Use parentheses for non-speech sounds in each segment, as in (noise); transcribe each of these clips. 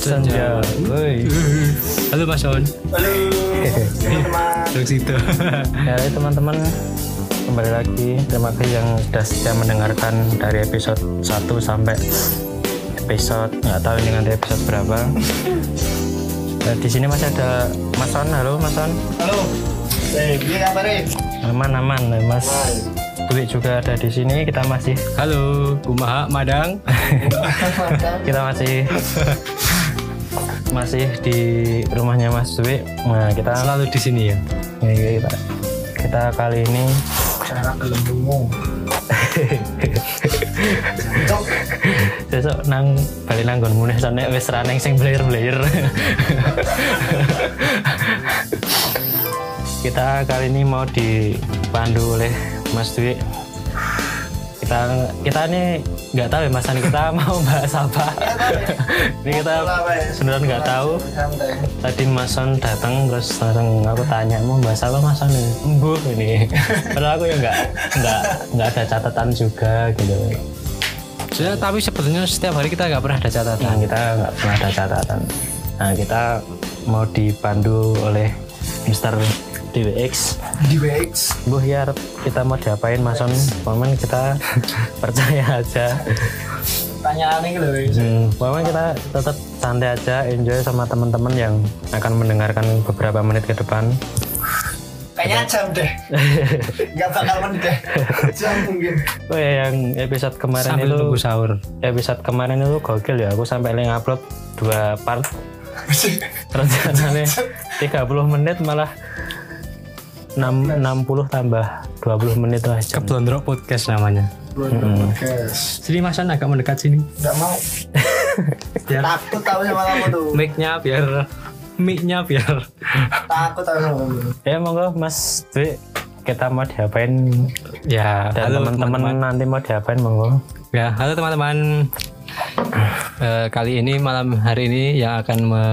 Senja. Woi. Halo Mas On. Halo teman-teman. Situ. Ya, halo teman-teman. Kembali lagi. Terima kasih yang sudah setia mendengarkan dari episode 1 sampai episode nggak tahu ini nanti episode berapa. Nah, di sini masih ada Mas On. Halo Mas On. Halo. Eh, gini kabar nih? Aman aman Mas. Dwi juga ada di sini. Kita masih Halo, Kumaha Madang. (laughs) kita masih masih di rumahnya Mas Dwi. Nah kita Selalu di sini ya. Ya, kita, kita kali ini Cara gelembungmu. (laughs) Besok nang balik nang nggon muneh soalnya wis ra sing blayer-blayer. (laughs) kita kali ini mau dipandu oleh Mas Dwi. Kita kita ini nggak tahu ya Mas Ani kita (laughs) mau bahas apa. (laughs) ini kita sebenarnya nggak tahu. Tadi Mas Son datang terus langsung aku tanya mau bahas apa Mas Son ini? Embuh (laughs) ini. Padahal aku ya nggak nggak nggak ada catatan juga gitu. Ya, tapi sebetulnya setiap hari kita nggak pernah ada Nah, catatan. kita nggak pernah ada catatan. Nah, kita mau dipandu oleh DWX. Di BX. Bu ya kita mau diapain Mas Son? Momen kita (laughs) percaya aja. Tanyaan ini loh. Hmm, pokoknya kita tetap santai aja, enjoy sama teman-teman yang akan mendengarkan beberapa menit ke depan. Kayaknya jam deh. (laughs) Gak bakal menit deh. Jam mungkin. Oh ya, yang episode kemarin Sambil itu tunggu sahur. episode kemarin itu gokil ya. Aku sampai lagi upload dua part. Rencananya (laughs) 30 menit malah 6, 60 tambah 20 menit lah. jam. Keblondrok podcast namanya. Guys. Sini Mas agak mendekat sini. Gak mau. (laughs) Biar Takut tahu sama kamu tuh. mic-nya biar mic-nya biar Takut tahu sama kamu. Ya monggo Mas Dwi kita mau diapain ya dan halo teman-teman nanti mau diapain monggo. Ya, halo teman-teman. Eh, kali ini malam hari ini yang akan me,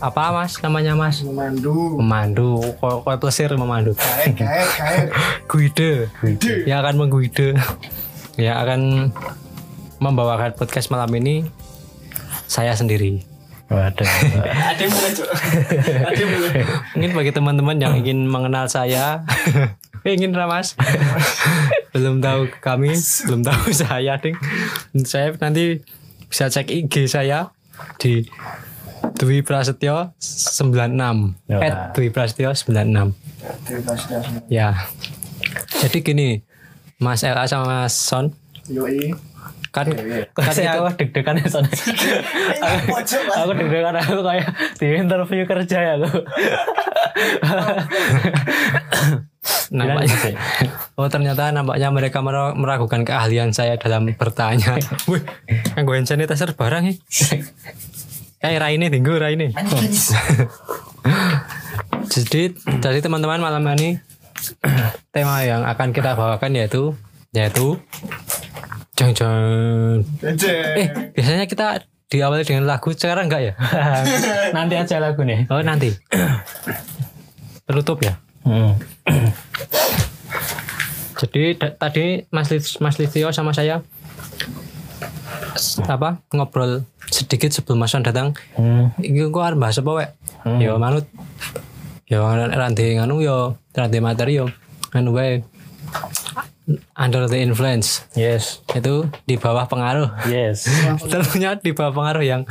apa Mas namanya Mas? Memandu. Memandu, kok kok plesir memandu. Kayak kayak kayak. Guide. Yang akan mengguide. Yang akan membawakan podcast malam ini saya sendiri. Waduh. (laughs) Ada yang mulai cok. Ada yang mulai. Mungkin bagi teman-teman yang ingin mengenal saya, (laughs) ingin Ramas, (laughs) belum tahu kami, belum tahu saya, ding. Saya nanti bisa cek IG saya di Dwi Prasetyo 96 Ya. at Dwi Prasetyo 96 ya jadi gini Mas LA sama Mas Son Yoi. kan Kok kan itu- aku deg-degan ya. (laughs) Pojok mas. aku deg-degan aku kayak di interview kerja ya aku. (laughs) nampaknya oh ternyata nampaknya mereka mer- meragukan keahlian saya dalam bertanya (laughs) wih kan gue sanitizer barang nih kayak Raine tinggu Raine. (laughs) Jadi jadi teman-teman malam ini (clears throat) tema yang akan kita bawakan yaitu yaitu jang jang eh biasanya kita diawali dengan lagu sekarang enggak ya? (laughs) Nanti aja lagu nih. oh nanti. (clears throat) Penutup ya? Hmm. Jadi tadi Mas Lis- Mas Listio sama saya apa ngobrol sedikit sebelum Mas Wan datang. Hmm. Iki kok arep bahas apa wek? Yo manut. Yo ranti nganu yo ranti materi yo anu wae. Under the influence Yes. itu di bawah pengaruh. Yes. (laughs) Tentunya di bawah pengaruh yang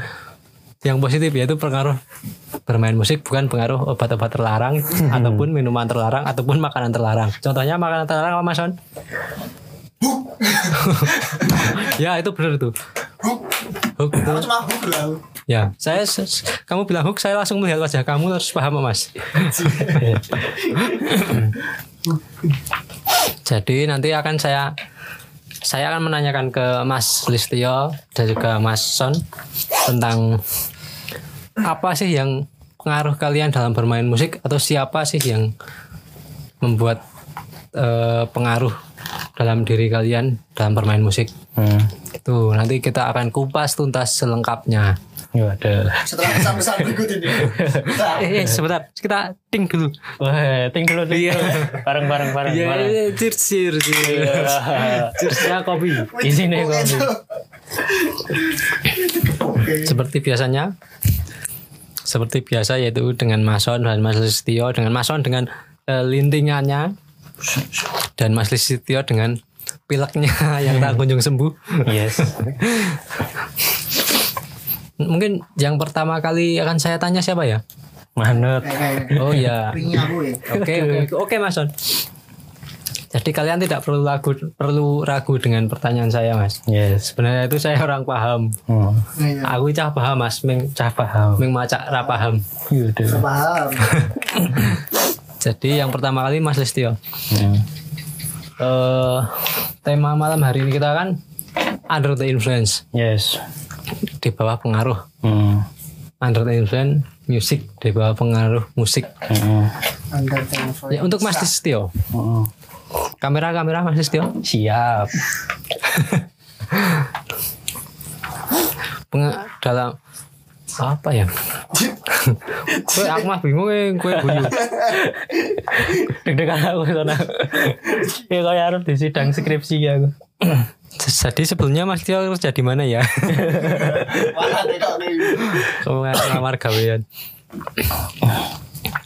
yang positif yaitu pengaruh bermain musik bukan pengaruh obat-obat terlarang (laughs) ataupun minuman terlarang ataupun makanan terlarang. Contohnya makanan terlarang apa Mas? (laughs) ya itu benar itu. Hook itu. Aku cuma hook lah. Ya, saya kamu bilang hook, saya langsung melihat wajah kamu terus paham Mas. (laughs) Jadi nanti akan saya saya akan menanyakan ke Mas Listio dan juga Mas Son tentang apa sih yang pengaruh kalian dalam bermain musik atau siapa sih yang membuat eh, pengaruh dalam diri kalian dalam bermain musik. Hmm. Itu nanti kita akan kupas tuntas selengkapnya. Waduh. Setelah pesan-pesan berikut ini. (laughs) Eh, eh sebentar, kita ting dulu. Wah, ting dulu ting dulu. Bareng bareng bareng Iya, bareng. iya, cheers, cheers, cheers. Cheersnya kopi. Di sini kopi. Seperti biasanya seperti biasa yaitu dengan Mason dan Mas Listio dengan Mason dengan eh, lintingannya dan Mas Listio dengan pileknya (laughs) yang tak kunjung sembuh. Yes. (laughs) Mungkin yang pertama kali akan saya tanya siapa ya? Manut. Kayak Oh ya. ringnya aku ya. (laughs) Oke oke oke Mason. Jadi kalian tidak perlu ragu perlu ragu dengan pertanyaan saya Mas. Yes. Sebenarnya itu saya orang paham. Hmm. Iya. Aku cah paham Mas, ming Cah paham. ming macak ra paham. Yaudah. Paham. Jadi yang pertama kali Mas Listio. Hmm. eh tema malam hari ini kita kan under the influence Yes. di bawah pengaruh Hmm. under the influence musik di bawah pengaruh musik Hmm. Under the influence. ya untuk Mas Listio Hmm. kamera kamera Mas Listio Siap. (laughs) Dalam apa ya? Kue aku mah bingung ya kue guyu. Deg-degan aku sana. Ya kayak harus di sidang skripsi ya aku. jadi sebelumnya Mas Listio kerja di mana ya? Kamu ngamar gawean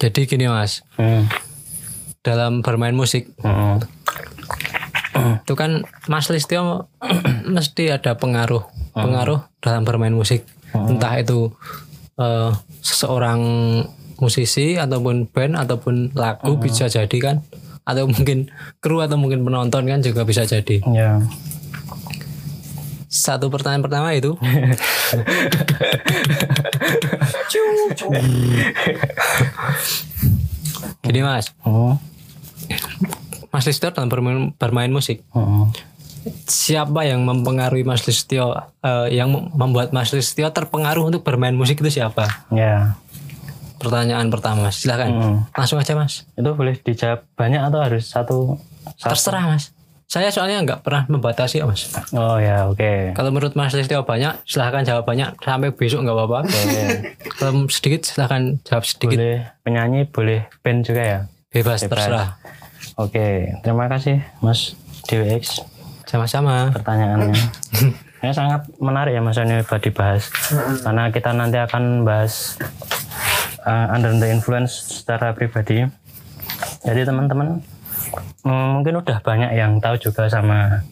jadi gini Mas. Hmm. dalam bermain musik. Hmm. itu kan Mas Listio (clears throat) mesti ada pengaruh. Pengaruh dalam bermain musik entah itu eh, seseorang musisi ataupun band ataupun lagu bisa jadi kan. Atau mungkin kru atau mungkin penonton kan juga bisa jadi. Ya. satu pertanyaan pertama itu. (laughs) Gini Mas. Hmm. Mas Listio dalam bermain, bermain musik. Hmm. Siapa yang mempengaruhi Mas Listio eh, yang mem- membuat Mas Listio terpengaruh untuk bermain musik itu siapa? Ya. Pertanyaan pertama silahkan Hmm. langsung aja Mas. Itu boleh dijawab banyak atau harus satu? satu? Terserah Mas. Saya soalnya nggak pernah membatasi Mas. Oh ya, oke. Kalau menurut Mas Listio banyak, silahkan jawab banyak sampai besok nggak apa-apa. Kalau sedikit silahkan jawab sedikit. Boleh penyanyi, boleh band juga ya. Bebas, Bebas. terserah. Oke, terima kasih Mas DWX Sama-sama. pertanyaannya. (laughs) Ini sangat menarik ya Mas ini buat dibahas. Karena kita nanti akan bahas uh, under the influence secara pribadi. Jadi teman-teman mm, mungkin udah banyak yang tahu juga sama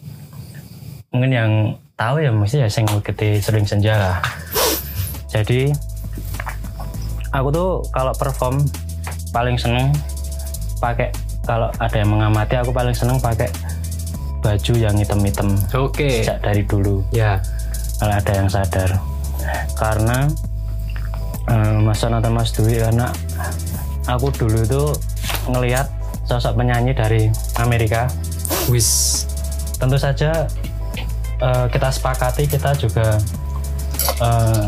mungkin yang tahu ya mesti ya sing gede sering senja lah. Jadi aku tuh kalau perform paling seneng pakai kalau ada yang mengamati aku paling seneng pakai baju yang hitam-hitam Oke. sejak dari dulu Ya. kalau ada yang sadar karena eh, Mas Son atau Mas Dwi karena aku dulu itu ngelihat sosok penyanyi dari Amerika Wis. tentu saja eh, kita sepakati kita juga eh,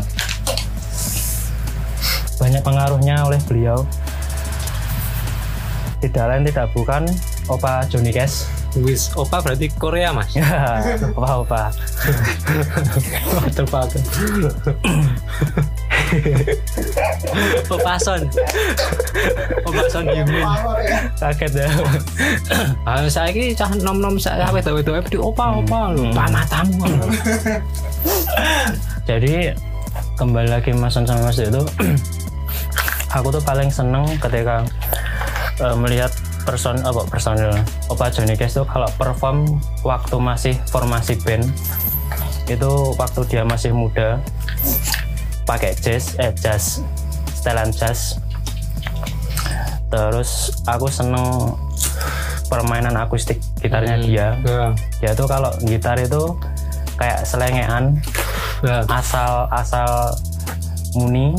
banyak pengaruhnya oleh beliau tidak lain tidak bukan Opa Johnny Cash Wis. Opa berarti Korea Mas. ya opa opa (laughs) Terbang. Opa Son. Opa Son Yumin. Ya. kaget ya Ah, saya ini cah nom nom saya apa itu itu di opa opa lu matamu. jadi kembali lagi Mas Son sama Mas itu (clears throat) aku tuh paling seneng ketika eh, melihat person apa personil Opa Johnny Cash tuh kalau perform waktu masih formasi band itu waktu dia masih muda pakai jazz eh jazz setelan jazz terus aku seneng permainan akustik gitarnya dia Ya. dia tuh kalau gitar itu kayak selengean Ya. asal asal muni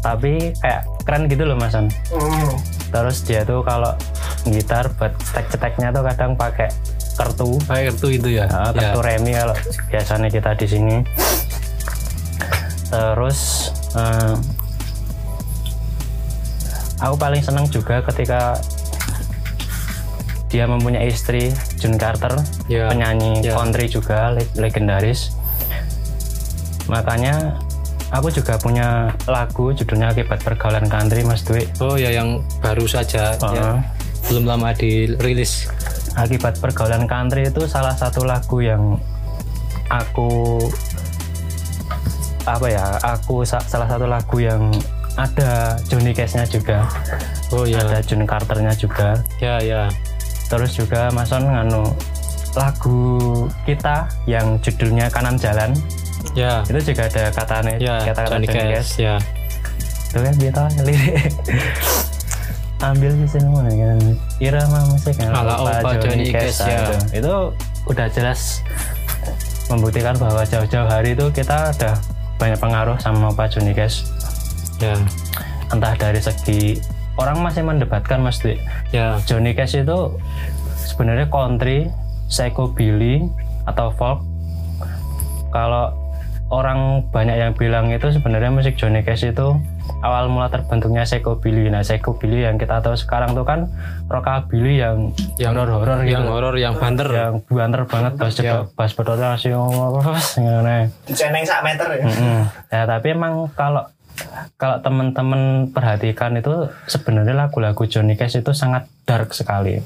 tapi kayak keren gitu loh masan Oh. Terus dia tuh kalau gitar buat cetek-ceteknya tuh kadang pakai kertu Baik itu itu ya. Nah, ya. kartu remi kalau biasanya kita di sini terus eh, aku paling senang juga ketika dia mempunyai istri June Carter Ya. penyanyi Ya. country juga le- legendaris makanya aku juga punya lagu judulnya akibat pergaulan country Mas Dwi. Oh ya yang baru saja Uh-uh. ya, belum lama dirilis. akibat pergaulan country itu salah satu lagu yang aku apa ya aku sa- salah satu lagu yang ada Johnny Cash-nya juga. Oh ya. Ada John Carter-nya juga. Ya ya. Terus juga Mason nganu lagu kita yang judulnya kanan jalan ya. Itu juga ada katanya ya kata-kata Johnny Johnny, Cash ya. Itu kan kita lirik ambil di sini mana kan. Irama musik kan. Ala Opa Johnny Cash, ya. itu. itu udah jelas membuktikan bahwa jauh-jauh hari itu kita ada banyak pengaruh sama Opa Johnny Cash. Ya. Entah dari segi orang masih mendebatkan mas Dwi ya. Johnny Cash itu sebenarnya country, psychobilly atau folk. Kalau orang banyak yang bilang itu sebenarnya musik Johnny Cash itu awal mula terbentuknya psychobilly. Nah, psychobilly yang kita tahu sekarang tuh kan rockabilly yang yang horor-horor gitu. yang horor yang banter yang banter banget bass Ya. bass pedalnya masih ngene. Diceneng sak meter ya. Mm-mm. Ya, tapi emang kalau kalau teman-teman perhatikan itu sebenarnya lagu-lagu Johnny Cash itu sangat dark sekali.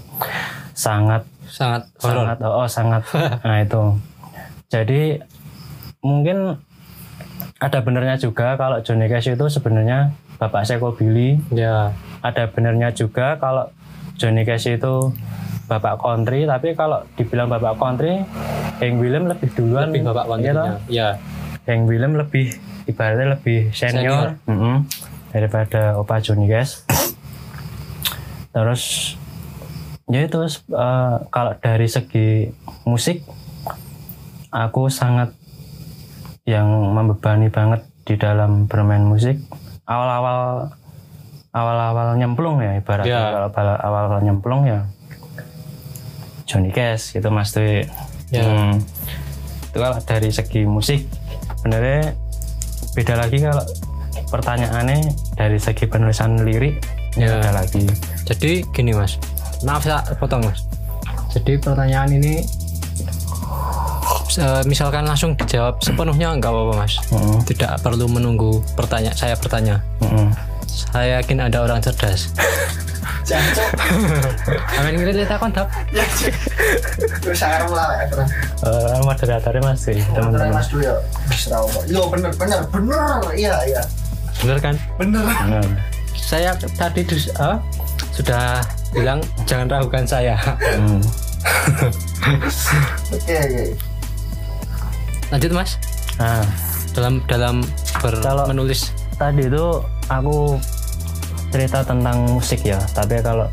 Sangat sangat horor sangat oh, oh, sangat (laughs) nah itu. Jadi mungkin ada benernya juga kalau Johnny Cash itu sebenarnya bapak psychobilly. ya Ada benernya juga kalau Johnny Cash itu bapak country, tapi kalau dibilang bapak country, Hank William lebih duluan. lebih bapak Iya toh? kontennya ya Hank William lebih ibaratnya lebih senior, Mm-mm. daripada Opa Johnny Cash. Terus ya itu eh, kalau dari segi musik aku sangat yang membebani banget di dalam bermain musik. Awal-awal awal-awal nyemplung ya ibaratnya Ya. kalau awal-awal nyemplung ya Johnny Cash gitu Mas Dwi. Ya. Hmm. Itu kalau dari segi musik sebenarnya beda lagi kalau pertanyaannya dari segi penulisan lirik ya Ya. beda lagi. jadi gini mas maaf saya potong mas jadi pertanyaan ini eh, misalkan langsung dijawab sepenuhnya nggak apa-apa mas Mm-mm. tidak perlu menunggu pertanyaan saya bertanya Mm-mm. saya yakin ada orang cerdas Jancuk. (laughs) amin kira lihat aku tap Ya. Terus saya lah ya terus. Eh, moderatornya masih Terus teman-teman. Mas Dwi ya. Wis ra apa. Yo bener bener bener. Iya iya. bener kan Bener. Benar. saya tadi dus- eh, sudah bilang jangan ragukan saya Hmm. (laughs) Oke oke. Lanjut mas Nah, dalam dalam ber Kalau- menulis tadi itu aku cerita tentang musik ya, tapi kalau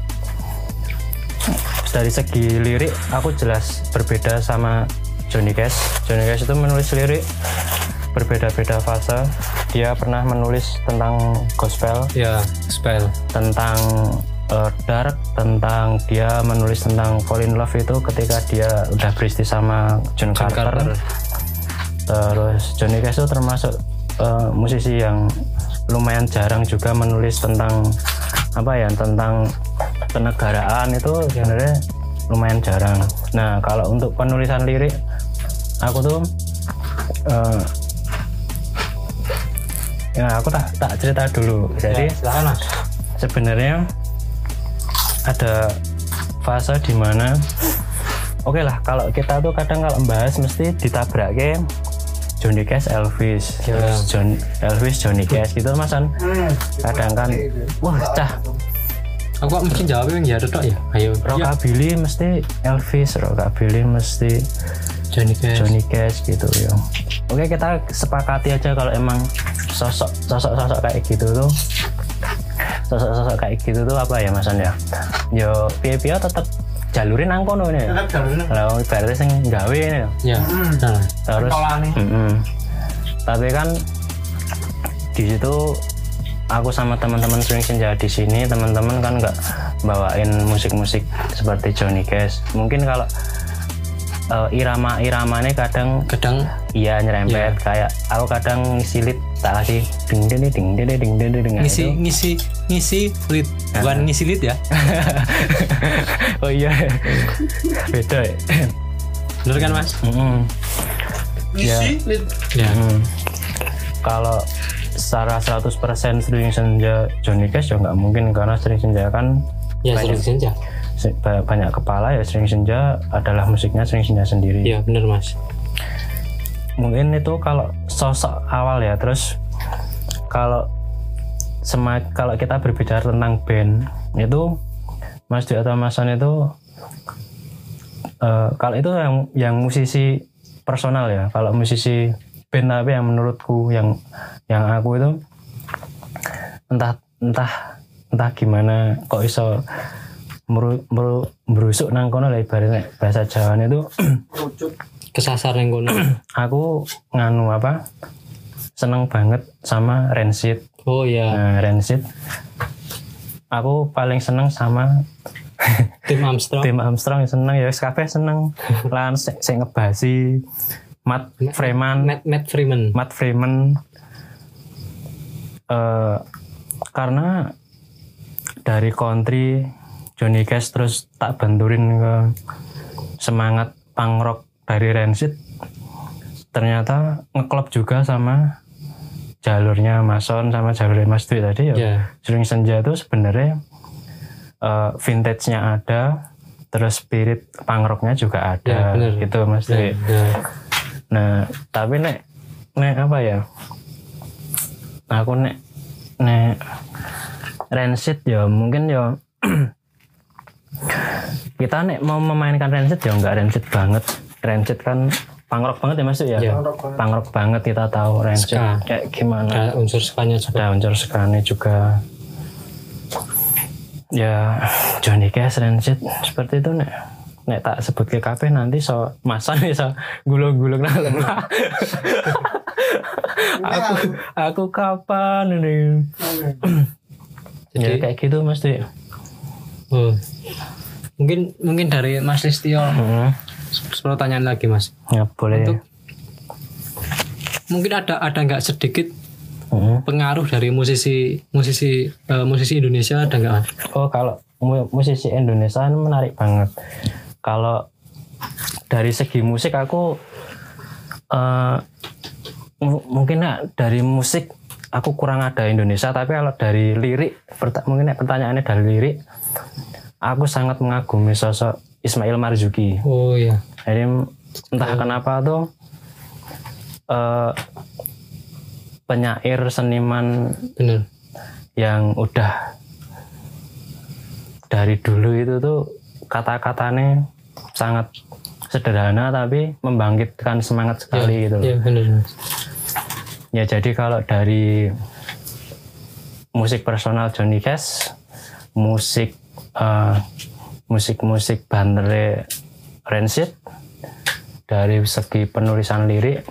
dari segi lirik aku jelas berbeda sama Johnny Cash. Johnny Cash itu menulis lirik berbeda-beda fase. Dia pernah menulis tentang gospel, ya spell tentang uh, dark, tentang dia menulis tentang fall in love itu ketika dia udah beristri sama John, John Carter. Carter Terus Johnny Cash itu termasuk uh, musisi yang lumayan jarang juga menulis tentang apa ya tentang kenegaraan itu sebenarnya lumayan jarang. Nah kalau untuk penulisan lirik aku tuh uh, ya aku tak tak cerita dulu. Jadi ya, silakan mas sebenarnya ada fase di mana oke lah kalau kita tuh kadang kalau bahas mesti ditabrak ke Johnny Cash Elvis Ya. terus John Elvis Johnny Cash gitu mas An. Hmm. kadang kan wah cah aku kok mungkin jawabnya yang ya tok ya ayo ya, rockabilly mesti Elvis rockabilly mesti Johnny Cash Johnny Cash gitu ya oke kita sepakati aja kalau emang sosok sosok sosok kayak gitu tuh sosok sosok kayak gitu tuh apa ya mas ya yo piye piye tetap jalurin nang kono ini. Ya? Tetep jalurin. Lah sing gawe ini. Ya. Iya. Hmm. Nah, Terus mm -mm. Tapi kan di situ aku sama teman-teman sering senja di sini, teman-teman kan nggak bawain musik-musik seperti Johnny Cash. Mungkin kalau uh, irama-iramanya kadang kadang iya nyerempet yeah. kayak aku kadang silit lead tak lagi ding ding ding ding ding ding ding ngisi itu. ngisi ngisi lead. Bukan (laughs) ngisi lead ya? (laughs) Oh iya. Beda ya. Bener kan mas? Mm-mm. Ngisi lead. ya. Hmm. Kalau secara 100% String Senja Johnny Cash ya nggak mungkin karena String Senja kan ya banyak, sering senja. Se- ba- banyak kepala ya. String Senja adalah musiknya String Senja sendiri. ya bener mas. Mungkin itu kalau sosok awal ya. Terus kalau semak kalau kita berbicara tentang band itu Mas Dwi atau Mas Son itu eh, kalau itu yang yang musisi personal ya. Kalau musisi band tapi yang menurutku yang yang aku itu entah entah entah gimana kok iso meru, meru, merusuk nang kono lah ibaratnya. Bahasa Jawa itu kesasar yang kono. (clears throat) Aku nganu apa seneng banget sama Rancid oh ya nah, Rancid aku paling seneng sama (laughs) tim Armstrong. Tim Armstrong seneng ya kabeh seneng. (laughs) Lan sing sing ngebasi. Matt Freeman. Matt, Matt Freeman. Matt Freeman. Eh karena dari country Johnny Cash terus tak benturin ke semangat punk rock dari Rancid ternyata ngeklop juga sama jalurnya Mason sama jalurnya Mas Dwi tadi ya ya Suling Senja itu sebenarnya eh, vintage-nya ada terus spirit punk rocknya juga ada Ya, bener. gitu Mas Dwi ya. Nah, tapi nek nek apa ya? Aku nek nek Rancid ya mungkin ya (clears throat) kita nek mau memainkan Rancid ya nggak Rancid banget. Rancid kan pangrok banget ya Mas ya. Ya. Pangrok banget kita tahu Rancid Ska. kayak gimana. ada unsur sukanya juga Ada unsur sekali juga. Ya Johnny Cash Rancid seperti itu nek nek tak sebut ke KP nanti so masa nih so gulung-gulung nang lemah. (laughs) aku aku kapan ini ya Jadi- kayak gitu mas Dwi oh. mungkin mungkin dari Mas Listio Hmm, pertanyaan lagi Mas. Ya boleh. Untuk- mungkin ada ada nggak sedikit Hmm. pengaruh dari musisi musisi eh, musisi Indonesia ada nggak oh kalau mu- musisi Indonesia ini menarik banget. Kalau dari segi musik aku mu- mungkin ya, dari musik aku kurang ada Indonesia tapi kalau dari lirik mungkin ya pertanyaannya dari lirik aku sangat mengagumi sosok Ismail Marzuki oh ya jadi entah kenapa tuh eh, penyair seniman benar yang udah dari dulu itu tuh kata-katanya sangat sederhana tapi membangkitkan semangat sekali gitu loh. ya benar Mas. Ya jadi kalau dari musik personal Johnny Cash, musik eh, musik-musik bandere Rancid, dari segi penulisan lirik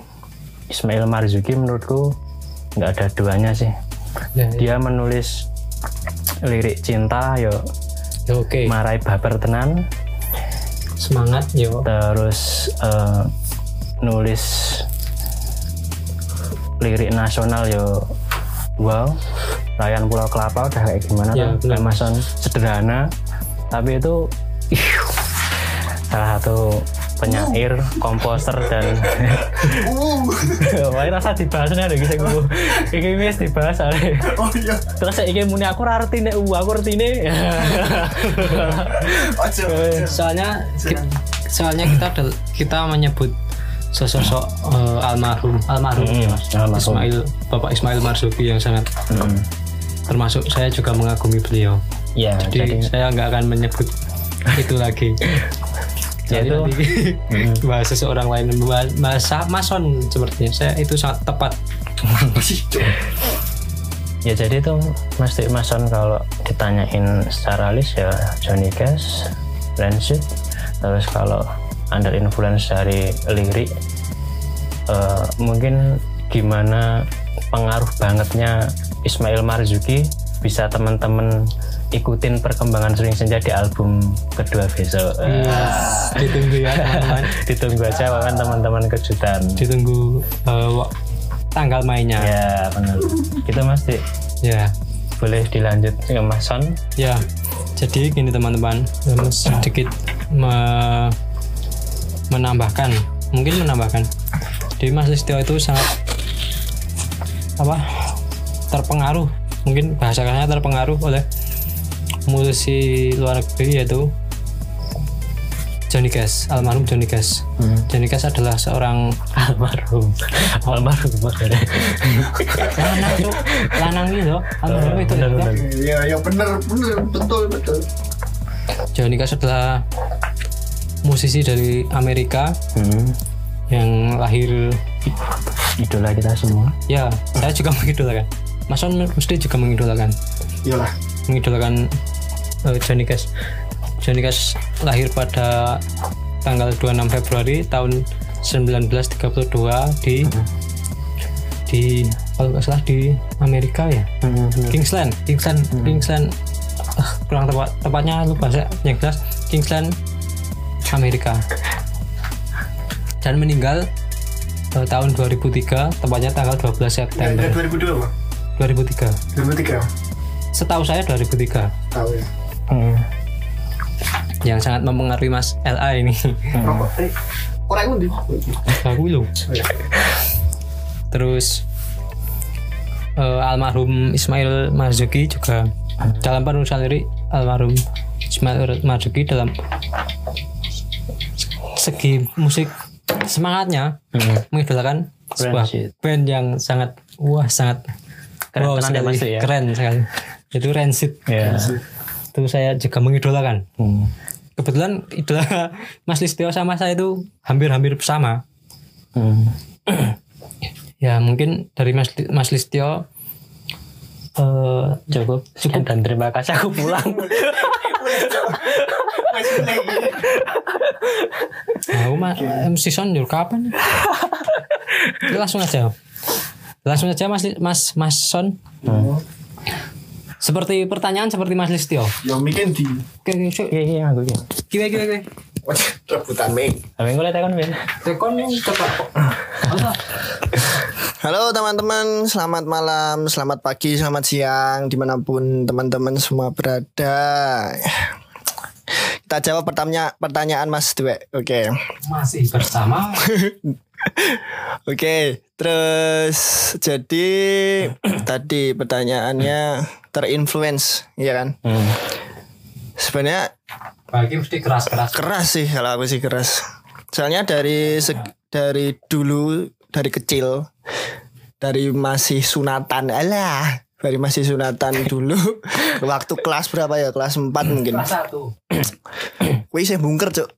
Ismail Marzuki menurutku nggak ada duanya sih. ya, ya. Dia menulis lirik cinta yo. Ya, oke. Marai baper tenan, semangat yo. Terus eh, nulis lirik nasional yo. Wow. Rayan Pulau Kelapa udah kayak gimana Ya, tuh. Amazon sederhana tapi itu salah satu penyair komposer dan (laughs) Wah, rasa dibahas nih ada gitu gue. Iki wis dibahas ale. Oh iya. Terus saya ingin muni aku ora arti nek uh, aku arti Ojo. ojo. soalnya soalnya kita ada- kita menyebut sosok eh, almarhum almarhum ya, Mas. almarhum. Ismail Bapak Ismail Marzuki yang sangat termasuk saya juga mengagumi beliau Ya, jadi, jadi saya nggak akan menyebut (laughs) itu lagi. Jadi itu- nanti (laughs) bahas seseorang lain bahas, bahasa mason sepertinya. Saya itu sangat tepat. (laughs) Ya jadi tuh Mas Mason kalau ditanyain secara list ya Johnny Cash, Rancid, terus kalau under influence dari lirik eh, mungkin gimana pengaruh bangetnya Ismail Marzuki? Bisa teman-teman ikutin perkembangan Suling Senja di album kedua besok. ditunggu ya teman-teman (laughs) Ditunggu aja kan teman-teman kejutan. ditunggu wa- tanggal mainnya Ya benar. Gitu Mas Dik. ya Boleh dilanjut ke Mas Son. Ya, jadi gini teman-teman, em, sedikit me- menambahkan, mungkin menambahkan. Jadi Mas Listio itu sangat apa terpengaruh, mungkin bahasa kasarnya terpengaruh oleh musisi luar negeri yaitu Johnny Cash almarhum Johnny Cash Johnny Cash adalah seorang almarhum almarhum makanya lanang tuh lanang gitu almarhum itu benar, juga. benar. Iya, ya bener, bener, betul, betul. Johnny Cash adalah musisi dari Amerika Hmm. yang lahir idola kita semua ya saya juga mengidolakan Mas On mesti juga mengidolakan Iyalah. mengidolakan eh, Johnny Cash. Johnny Cash lahir pada tanggal 26 Februari tahun 1932 di di kalau nggak salah di Amerika ya? Kingsland. Kingsland Kingsland. Ah, kurang tepat. Tepatnya lupa saya. Yang jelas Kingsland Amerika. Dan meninggal eh, tahun 2003 tepatnya tanggal 12 September. Ya, 2002 apa? 2003 2003. setahu saya 2003 Tahu ya. Hmm. yang sangat mempengaruhi Mas LA ini Rokok. Eh, orang undi. aku lu terus eh, almarhum Ismail Marzuki juga dalam penulisan lirik almarhum Ismail Marzuki dalam segi musik semangatnya mengidolakan sebuah shit. band yang sangat wah sangat Keren wow sekali ya? keren sekali itu Rancid ya itu saya juga mengidolakan. Hmm. kebetulan idola (laughs) Mas Listio sama saya itu hampir-hampir sama. Hmm. (clears throat) ya mungkin dari Mas Mas Listio eh cukup cukup. Dan terima kasih aku pulang. Aku mah MC Son jur kapan? Langsung aja. Langsung aja Mas Mas Mas Son seperti pertanyaan seperti Mas Listio Ya mungkin di oke oke oke. iya iya aku iya kiwe kiwe kiwe rebutan mik. tapi gue lihat kan Ben tekon yang cepat kok Halo teman-teman, selamat malam, selamat pagi, selamat siang, di mana pun teman-teman semua berada. Kita jawab pertanyaan pertanyaan Mas Dwe. Oke, masih bersama (laughs) oke. Terus jadi (clears throat) tadi pertanyaannya terinfluence, ya kan? hmm. Sebenarnya bagi mesti keras keras keras sih kalau aku sih keras. Soalnya dari seg- dari dulu dari kecil dari masih sunatan alah dari masih sunatan (laughs) dulu waktu kelas berapa ya? Kelas 4 mungkin. Kelas satu. (clears throat) Wih saya bungker cok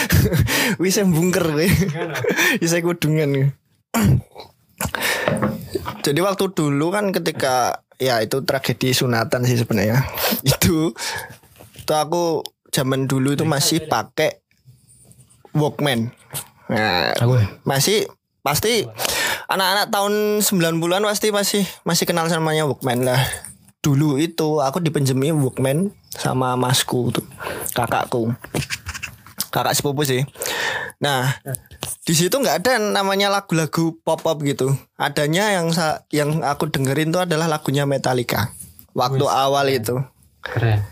(laughs) Wih saya bungker Wih saya kudungan Jadi waktu dulu kan ketika Ya itu tragedi sunatan sih sebenarnya (laughs) Itu Itu aku zaman dulu itu masih pakai Walkman Nah aku masih pasti anak-anak tahun 90-an pasti masih masih kenal namanya Walkman lah. Dulu itu aku dipinjemi Walkman sama masku tuh, kakakku. Kakak sepupu sih. Nah, di situ nggak ada namanya lagu-lagu pop-up gitu. Adanya yang yang aku dengerin tuh adalah lagunya Metallica. Waktu awal itu. keren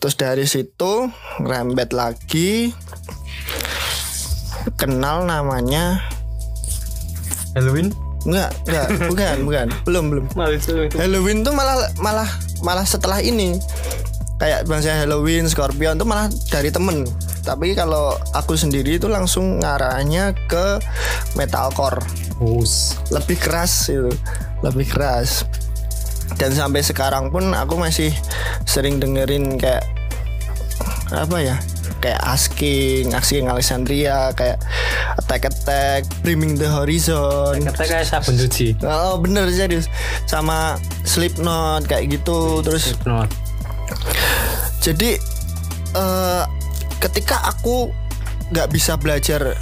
Terus dari situ rembet lagi kenal namanya Halloween Enggak, enggak, (laughs) bukan, bukan. Belum, belum. Halloween tuh malah malah malah setelah ini. Kayak bangsa Halloween, Scorpion tuh malah dari temen. Tapi kalau aku sendiri itu langsung ngarahnya ke metalcore. Lebih keras itu. Lebih keras. Dan sampai sekarang pun aku masih sering dengerin kayak apa ya? Kayak Asking, Asking Alexandria, kayak Attack Attack, Briming the Horizon. kata kayak sabun cuci Oh bener serius Sama Slipknot kayak gitu Terus Not. jadi eh Ketika aku nggak bisa belajar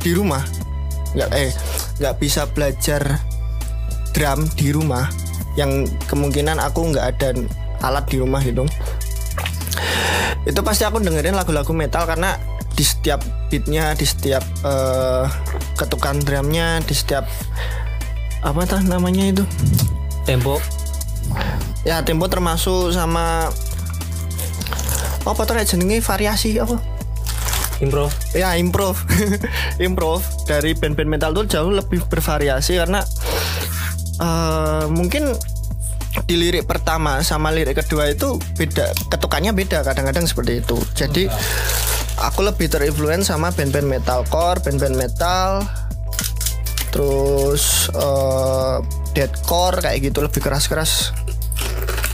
di rumah nggak eh nggak bisa belajar drum di rumah yang kemungkinan aku nggak ada alat di rumah gitu itu pasti aku dengerin lagu-lagu metal karena di setiap beatnya di setiap eh, ketukan drumnya di setiap apa tah namanya itu? Tempo. Ya tempo termasuk sama apa tuh jenenge variasi apa? Improv ya improv (laughs) improv dari band-band metal tuh jauh lebih bervariasi karena eh, mungkin di lirik pertama sama lirik kedua itu beda ketukannya beda kadang-kadang seperti itu. Jadi aku lebih terinfluence sama band-band metalcore, band-band metal, terus eh, deathcore kayak gitu lebih keras-keras.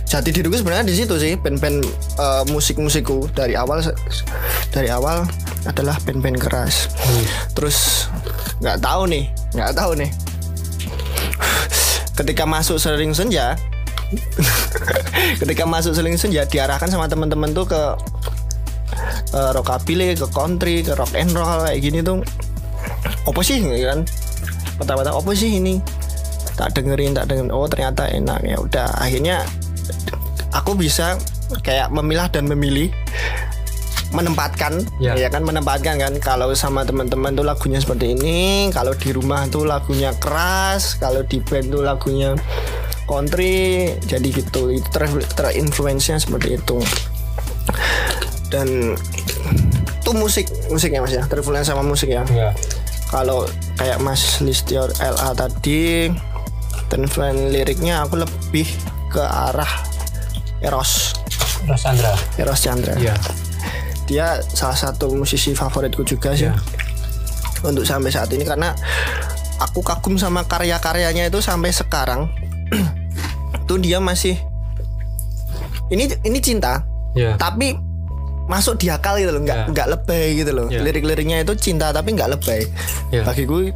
Jati diriku sebenarnya di situ sih band-band eh, musik-musikku dari awal dari awal adalah band-band keras. Terus nggak tahu nih, nggak tahu nih. Ketika masuk sering senja, (laughs) ketika masuk seling senja diarahkan sama teman-teman tuh ke uh, rockabilly, ke country, ke rock and roll kayak gini tuh. Apa sih kan? Pertama-tama apa sih ini? Tak dengerin tak dengerin. Oh ternyata enak. Ya udah akhirnya aku bisa kayak memilah dan memilih menempatkan Ya. ya kan menempatkan kan. Kalau sama teman-teman tuh lagunya seperti ini kalau di rumah tuh lagunya keras kalau di band tuh lagunya country jadi gitu. Itu ter terinfluence-nya seperti itu. Dan itu musik musiknya mas ya. Terinfluence sama musik ya. Ya. Kalau kayak Mas Listio LA tadi terinfluence liriknya aku lebih ke arah Eros Terus Andra Eros Chandra ya dia salah satu musisi favoritku juga sih ya untuk sampai saat ini karena aku kagum sama karya-karyanya itu sampai sekarang (clears throat) tuh dia masih ini ini cinta ya tapi masuk di akal gitu loh nggak Ya. nggak lebay gitu loh Ya. lirik-liriknya itu cinta tapi nggak lebay Ya. bagiku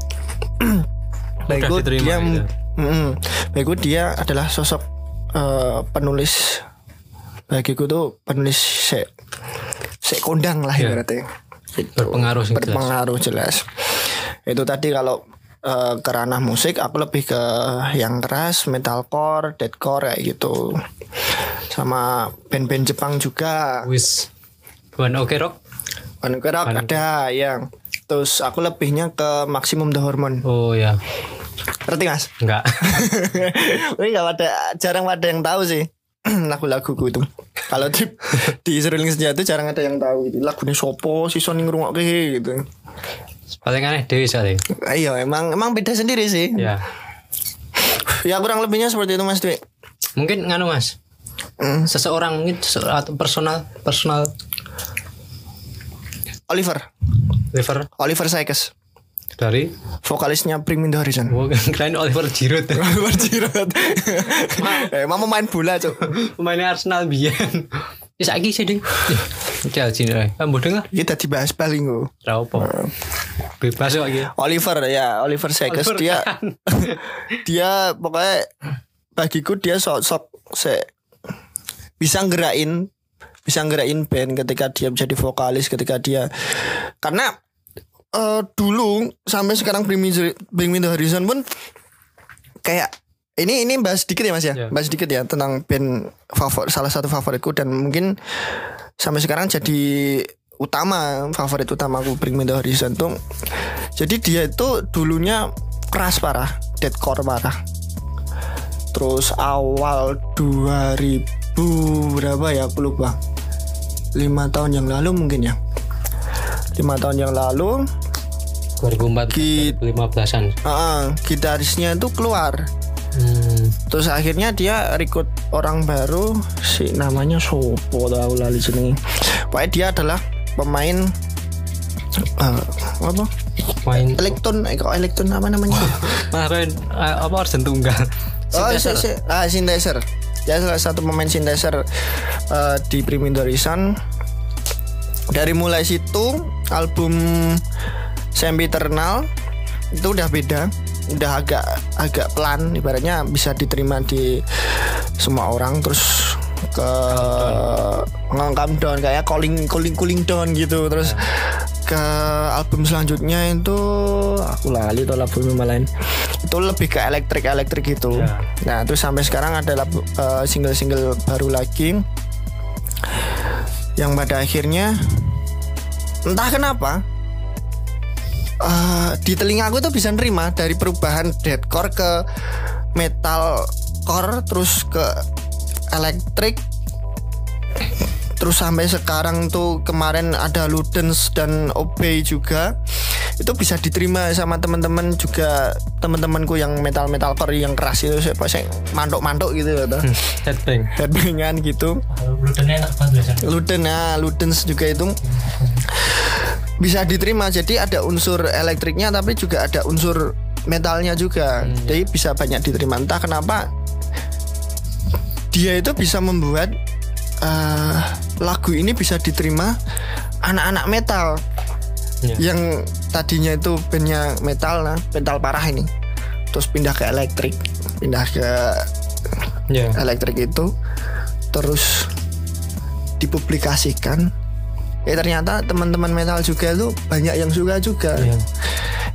bagiku diterima dia gitu. Mm-mm. bagiku dia adalah sosok eh, penulis bagiku tuh penulis se se kondang lah Ya. ibaratnya. Gitu. Berpengaruh sih jelas. berpengaruh jelas. Itu tadi kalau eh, ke ranah musik aku lebih ke yang keras metalcore deathcore kayak gitu. Sama band-band Jepang juga. Wis. One Ok Rock One Ok Rock ada yang. Terus aku lebihnya ke Maximum the Hormone. Oh ya. Ngerti mas? Enggak. (laughs) Ini nggak ada jarang ada yang tahu sih (clears throat) lagu-laguku itu. Kalau di di Seruling Senja itu jarang ada yang tahu gitu lagunya sopo si Sony ngerungok gitu. Paling aneh Dewi sekali Iya emang emang beda sendiri sih. Ya. Ya kurang lebihnya seperti itu mas Dwi. Mungkin nganu mas? Hmm. seseorang mungkin seseorang atau personal personal. Oliver. Liver Oliver Sykes dari? Vokalisnya Bring Me The Horizon. Oh, (laughs) keren Oliver Giroud. (laughs) Oliver Giroud. (laughs) Eh mama main bola cuk. Pemainnya Arsenal biyen. Wis saiki sih ding. Chelsea nih kan bodoh lah. Kita dibahas paling kok Ra apa. Bebas kok iki. Oliver ya Oliver Oliver dia Kahn. dia pokoknya bagiku dia sosok se bisa ngerain bisa ngerain band ketika dia menjadi vokalis ketika dia karena eh, dulu sampai sekarang Bring Me, The- Bring Me The Horizon pun kayak ini ini bahas sedikit ya mas ya? Ya. bahas sedikit ya tentang band favorit salah satu favoritku dan mungkin sampai sekarang jadi utama favorit utamaku Bring Me The Horizon tuh. Jadi dia itu dulunya keras parah deadcore parah. Terus awal 2000 berapa ya aku lupa. Lima tahun yang lalu mungkin ya lima tahun yang lalu 2004 Ki- 15an ah, gitarisnya itu keluar. Hmm. terus akhirnya dia rekrut orang baru si namanya Sopo tahu lali jenenge pokoknya dia adalah pemain eh, apa? Main elektron eh, kok elektron apa namanya? Keren eh, apa organ tunggal? Oh, si, si, ah, synthesizer. Dia salah satu pemain synthesizer eh, di Primindo Horizon. Dari mulai situ album Sempiternal itu udah beda, udah agak agak pelan, ibaratnya bisa diterima di semua orang. Terus ke ngangkam down kayak calling calling cooling down gitu. Terus ke album selanjutnya itu aku lali tuh album yang lain itu lebih ke elektrik elektrik gitu. Ya. nah terus sampai sekarang ada eh, single-single baru lagi yang pada akhirnya entah kenapa eh, di telinga aku tuh bisa nerima dari perubahan deathcore ke metalcore terus ke elektrik. Terus sampai sekarang tuh kemarin ada Ludens dan Obey juga itu bisa diterima sama teman-teman juga teman-temanku yang metal metal core yang keras itu siapa sih mantok-mantok gitu loh tuh. (laughs) headbang. Headbangan gitu. Ludennya enak banget biasanya. Luden nah Ludens juga itu. Bisa diterima jadi ada unsur elektriknya tapi juga ada unsur metalnya juga. Jadi bisa banyak diterima. Entah kenapa dia itu bisa membuat eh, lagu ini bisa diterima anak-anak metal Iya. yang tadinya itu bandnya metal nah metal parah ini. Terus pindah ke elektrik. Pindah ke ya elektrik itu. Terus dipublikasikan. Ya ternyata teman-teman metal juga tuh banyak yang suka juga. Iya.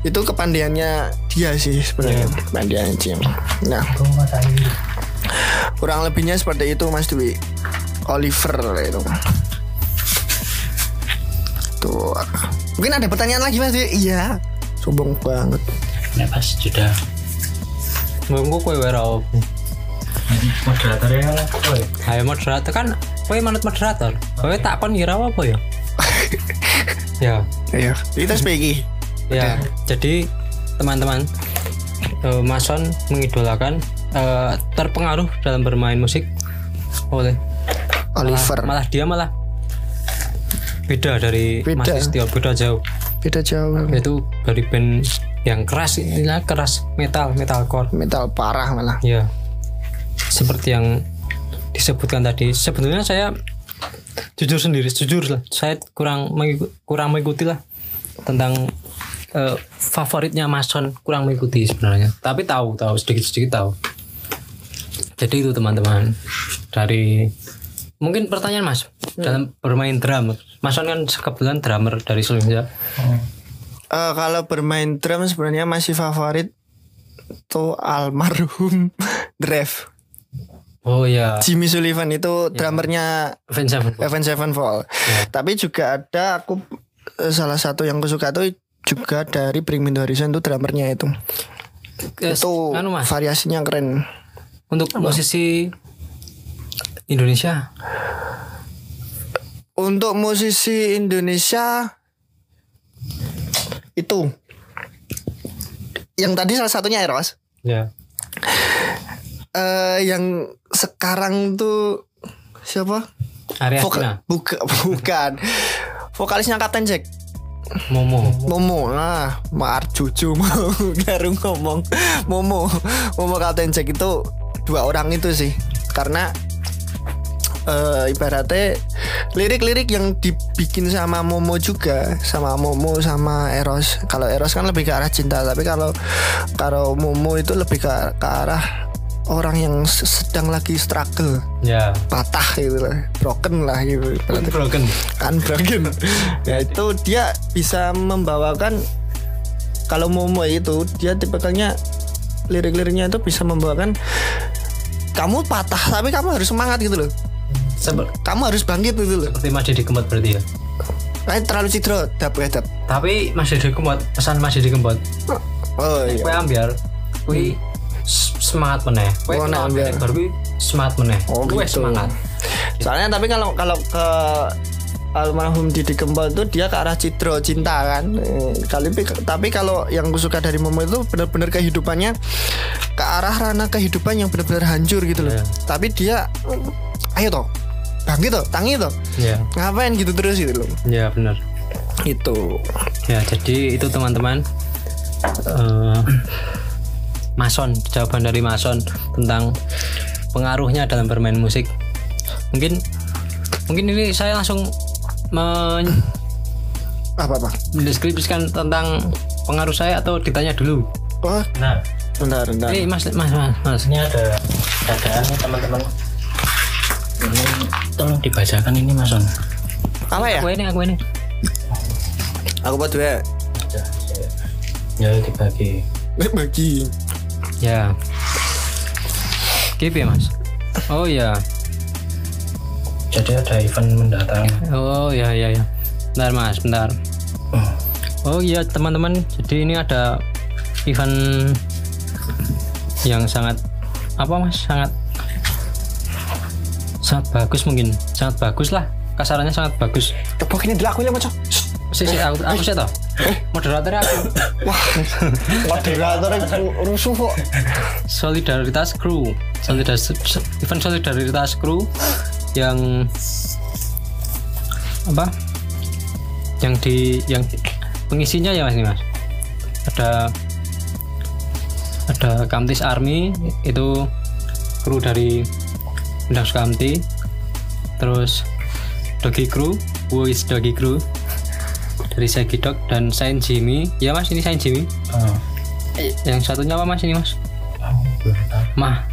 itu kepandaiannya dia sih sebenarnya. Iya. kepandaian Jim nah. Kurang lebihnya seperti itu Mas Dwi. Oliver itu tuh mungkin ada pertanyaan lagi Mas? Iya. Sombong banget. Nek pas sudah. Ngomong kowe wae ra opo. moderatornya kan apa ya? Ayo moderator kan kowe manut moderator. Kowe tak kon kira apa ya? (laughs) ya. ayo kita speaking Ya, jadi teman-teman eh, Mason mengidolakan eh, terpengaruh dalam bermain musik. Oleh Oliver. Malah, malah dia malah beda dari Mas Beda. Istio beda jauh. Beda jauh. Yaitu dari band yang keras inilah keras metal metalcore. Metal parah malah. Ya seperti yang disebutkan tadi. Sebetulnya saya jujur sendiri jujur lah. Saya kurang mengiku- kurang mengikuti lah tentang eh, favoritnya Mason kurang mengikuti sebenarnya. Tapi tahu tahu sedikit sedikit tahu. Jadi itu teman-teman dari mungkin pertanyaan mas dalam bermain drum Mason kan kebetulan drummer dari Sulawesi Eh, kalau bermain drum sebenarnya masih favorit tuh almarhum (laughs) Drev oh ya Jimmy Sullivan itu drummernya Avenged Sevenfold. Avenged Sevenfold. Tapi juga ada aku eh, salah satu yang aku suka tuh juga dari Bring Me The Horizon tuh drummernya itu. Eh, Itu anu mas variasinya keren. untuk musisi Indonesia Untuk musisi Indonesia itu yang tadi salah satunya Eros. ya eh yang sekarang tuh siapa? Arya Voka- buka, (laughs) bukan. Vokalisnya Kapten Jack. Momo Momo nah Mar cucu mau (laughs) baru ngomong Momo Momo Kapten Jack itu dua orang itu sih karena eh, ibaratnya lirik-lirik yang dibikin sama Momo juga sama Momo sama Eros. Kalau Eros kan lebih ke arah cinta tapi kalau kalau Momo itu lebih ke, ke arah orang yang se- sedang lagi struggle. Ya. Patah gitu lah broken lah gitu. Broken unbroken. (laughs) Ya itu dia bisa membawakan kalau Momo itu dia tipikalnya lirik-liriknya itu bisa membawakan kamu patah tapi kamu harus semangat gitu loh Sebe- kamu harus bangkit gitu loh. Seperti Mas Didi Kempot berarti ya? Nah, terlalu cidro dap ya dap tapi Mas Didi Kempot pesan Mas Didi Kempot. Oh iya. kue ambiar kue s- semangat meneh. Kue Oh, ambiar. baru semangat meneh. Oh, kue gitu. semangat. Soalnya tapi kalau kalau ke almarhum Didi Kempot itu dia ke arah cidro cinta kan. Eh, kali tapi kalau yang gue suka dari Momo itu benar-benar kehidupannya ke arah ranah kehidupan yang benar-benar hancur gitu loh. Iya. tapi dia ayo toh bangkit toh tangi toh ya ngapain gitu terus gitu loh. Ya benar. Itu ya jadi itu teman-teman Eh, Mason jawaban dari Mason tentang pengaruhnya dalam bermain musik. Mungkin mungkin ini saya langsung men- apa apa? mendeskripsikan tentang pengaruh saya atau ditanya dulu? Oh. Nah, bentar bentar. Eh mas mas mas, mas. ini ada dadaan nih teman-teman. Ini tolong dibacakan ini Mas On. apa ya? Aku ini aku ini. Aku buat dua Ya dibagi. Eh, bagi. Ya. Kip ya mas? Oh ya. Jadi ada event mendatang. oh ya ya ya. Bentar mas bentar. Oh iya teman-teman. Jadi ini ada event yang sangat apa mas? Sangat sangat bagus mungkin sangat bagus lah kasarannya sangat bagus tepuk ini dulu aku yang macam sih sih aku aku sih toh Moderatornya aku. Moderatornya (laughs) rusuh kok. Solidaritas Crew. Solidaritas event Solidaritas Crew yang apa? Yang di yang pengisinya ya Mas ini Mas. Ada ada Kamtis Army itu kru dari Undang Sukamti. Terus Dogi Crew, who is Dogi Crew dari Segi Dog dan Saint Jimmy. Ya Mas ini Saint Jimmy. Oh. Yang satunya apa Mas ini Mas? Mah.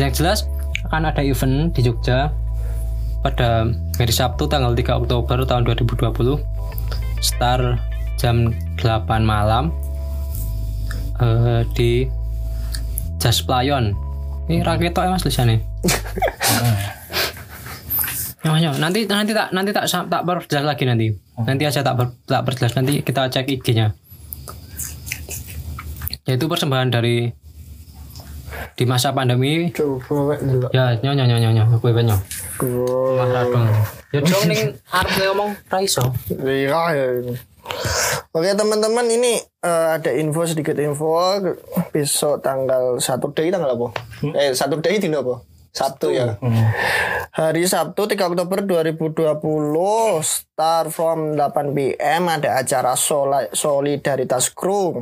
Yang jelas akan ada event di Jogja pada hari Sabtu tanggal 3 Oktober tahun 2020 start jam 8 malam eh, di Jas Playon. Ini raketo ya Mas tulisannya. (laughs) Nyoh, nyoh. nanti nanti tak nanti tak tak perjelas lagi nanti. Nanti aja tak ber- tak perjelas nanti kita cek IG-nya. Yaitu persembahan dari di masa pandemi Coba wek dulu. ya nyoh nyoh nyoh kowe nyoh marah dong ya dong ning arep ngomong ra iso Iya ya. Oke teman-teman ini eh, ada info sedikit info besok tanggal satu day tanggal apa? Eh satu day dino apa? Sabtu ya. Hari Sabtu 3 Oktober 2020 start from 8 PM ada acara Solidaritas Crew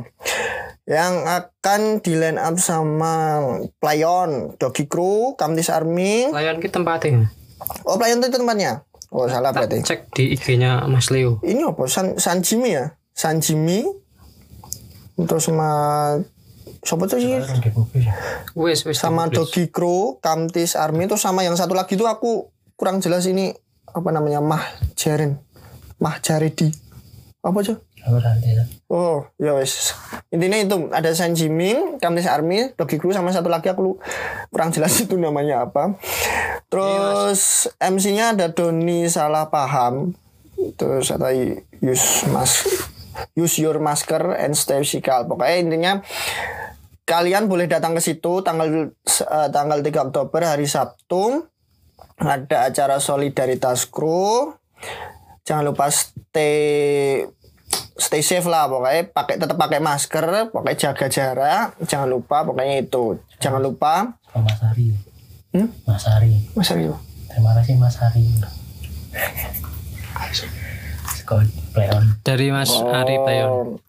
yang akan di line up sama Playon, Dogi Crew, Kamtis Army. layan ki tempatnya Oh Playon itu tempatnya. Oh salah berarti. cek di IG-nya Mas Leo ini apa San San Jimmy ya San Jimmy terus sama siapa tuh sih? Wes wes sama Dogi Crew Kamtis Army. Terus sama yang satu lagi tuh aku kurang jelas ini apa namanya Mah Jaren Mah Jaredi apa aja Oh, ya wes. Intinya itu ada San Jimmy, Kamtis Army, Dogi Crew sama satu lagi aku kurang jelas (laughs) itu namanya apa. Terus MC-nya ada Doni salah paham. Terus ada use mas use your masker and stay physical. Pokoknya intinya kalian boleh datang ke situ tanggal eh, tanggal 3 Oktober hari Sabtu. Ada acara solidaritas kru. Jangan lupa stay stay safe lah pokoknya pakai tetap pakai masker pokoknya jaga jarak jangan lupa pokoknya itu jangan lupa Mas Ari. Hmm? Mas Ari. mas Aryo Terima kasih Mas Ari. Sekolah (laughs) Pleon. dari Mas oh,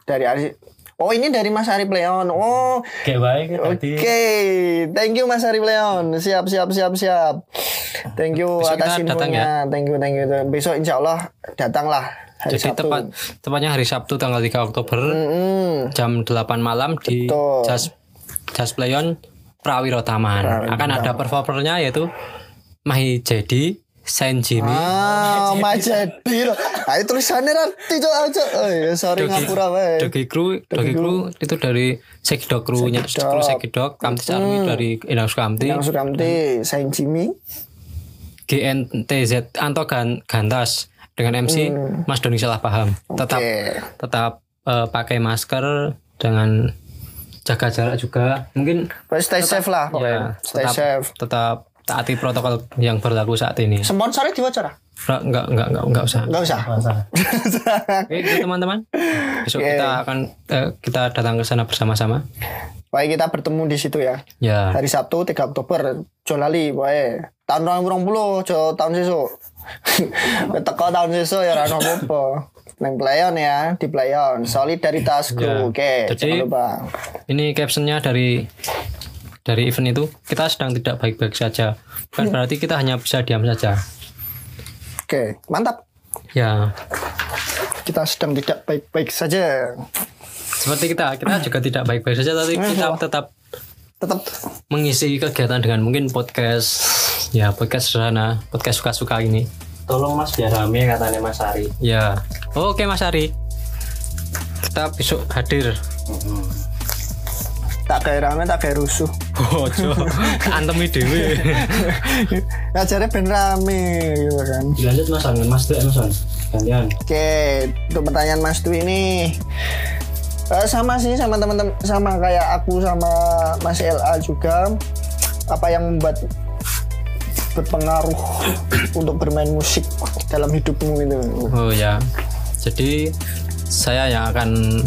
dari Ari oh ini dari Mas Ari Pleon oh Kayak baik Oke, tadi. thank you Mas Ari Pleon. Siap, siap, siap, siap. Thank you Besok atas infonya. Thank you, thank you. Besok insya Allah datanglah hari jadi Sabtu. tepat tepatnya hari Sabtu tanggal 3 Oktober Mm-mm. jam 8 malam di Betul. Jas Jas Playon Prawiro Taman Prawiro akan ada performernya yaitu Mahi Jadi Saint Jimmy Ah, (laughs) Majedi. Ah, itu tulisannya nanti cok aja. Oh, ya, sorry Dogi, ngapura wae. Dogi Crew, Dogi Crew itu dari Sekidok Crew-nya, Sekidok. Crew Sekidok, Kamtis Army dari Inang Sukamti, Yang Sukamti, Saint Jimmy. GNTZ Anto Gan, Gantas dengan MC Mas Doni salah paham. Tetap tetap eh, pakai masker dengan jaga jarak juga. Mungkin stay safe lah ya pokoknya. Stay tetap safe. tetap taati protokol yang berlaku saat ini. Sponsornya diwawancara? Ra- Enggak enggak enggak enggak usah. Enggak usah. Masalah. (laughs) Oke, itu teman-teman. Besok Oke. kita akan eh, kita datang ke sana bersama-sama. Baik kita bertemu di situ ya. Ya. Hari Sabtu 3 Oktober. Jo lali wae. Tahun 2020, jo tahun sesuk. (laughs) Teko tahun sesuk ya ora apa-apa. Neng playon ya, di playon. Solidaritas Ya. kru. Oke, Jadi- jangan lupa. Ini captionnya dari dari event itu kita sedang tidak baik-baik saja. Bukan berarti kita hanya bisa diam saja. Oke, mantap. Ya, Kita sedang tidak baik-baik saja. seperti kita, kita juga tidak baik-baik saja, tapi kita tetap Tetap mengisi kegiatan dengan mungkin podcast, ya podcast sederhana, podcast suka-suka ini. Tolong Mas biar rame katanya Mas Ari. Ya, oke Mas Ari, kita besok hadir. Tak kayak rame, tak kayak rusuh. Ojo, (laughs) antemi dewe. Ngajarnya (laughs) ben rame gitu kan. Dilanjut Mas An, Mas tuh Mas An. Gantian. Oke, untuk pertanyaan Mas Dwi ini eh, sama sih sama teman-teman sama kayak aku sama Mas LA juga apa yang membuat berpengaruh (coughs) untuk bermain musik dalam hidupmu itu. Oh ya, jadi saya yang akan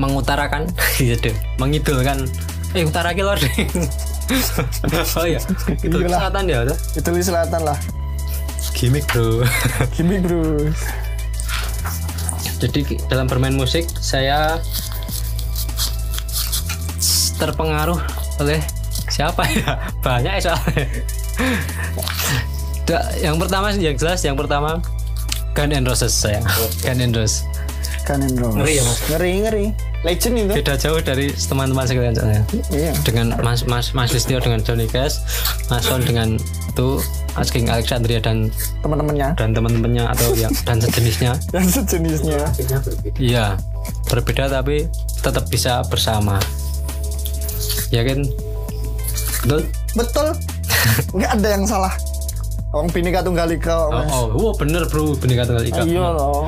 mengutarakan (laughs) gitu mengidulkan eh utara ki lor (laughs) oh iya itu Iyalah. selatan ya Itu di selatan lah. gimmick bro (laughs) Gimik bro. jadi dalam bermain musik saya terpengaruh oleh siapa ya banyak ya soalnya yang pertama sih yang jelas yang pertama Gun and Roses saya Gun and Roses Kanen bro. Ngeri ya, Mas? Ngeri ngeri. Legend itu. beda jauh dari teman-teman sekalian soalnya Iya. dengan Mas Mas Mas Listio dengan Johnny Cash, Mas Son dengan itu Asking Alexandria dan Teman-temannya. dan teman-temannya atau yang dan sejenisnya. (laughs) Dan sejenisnya. Iya, berbeda tapi tetap bisa bersama. Ya kan? Betul? Betul. (laughs) Nggak ada yang salah. Wong Bhinneka Tunggal Ika. Oh, oh, wow, bener bro, bener kata Ika. Iya loh.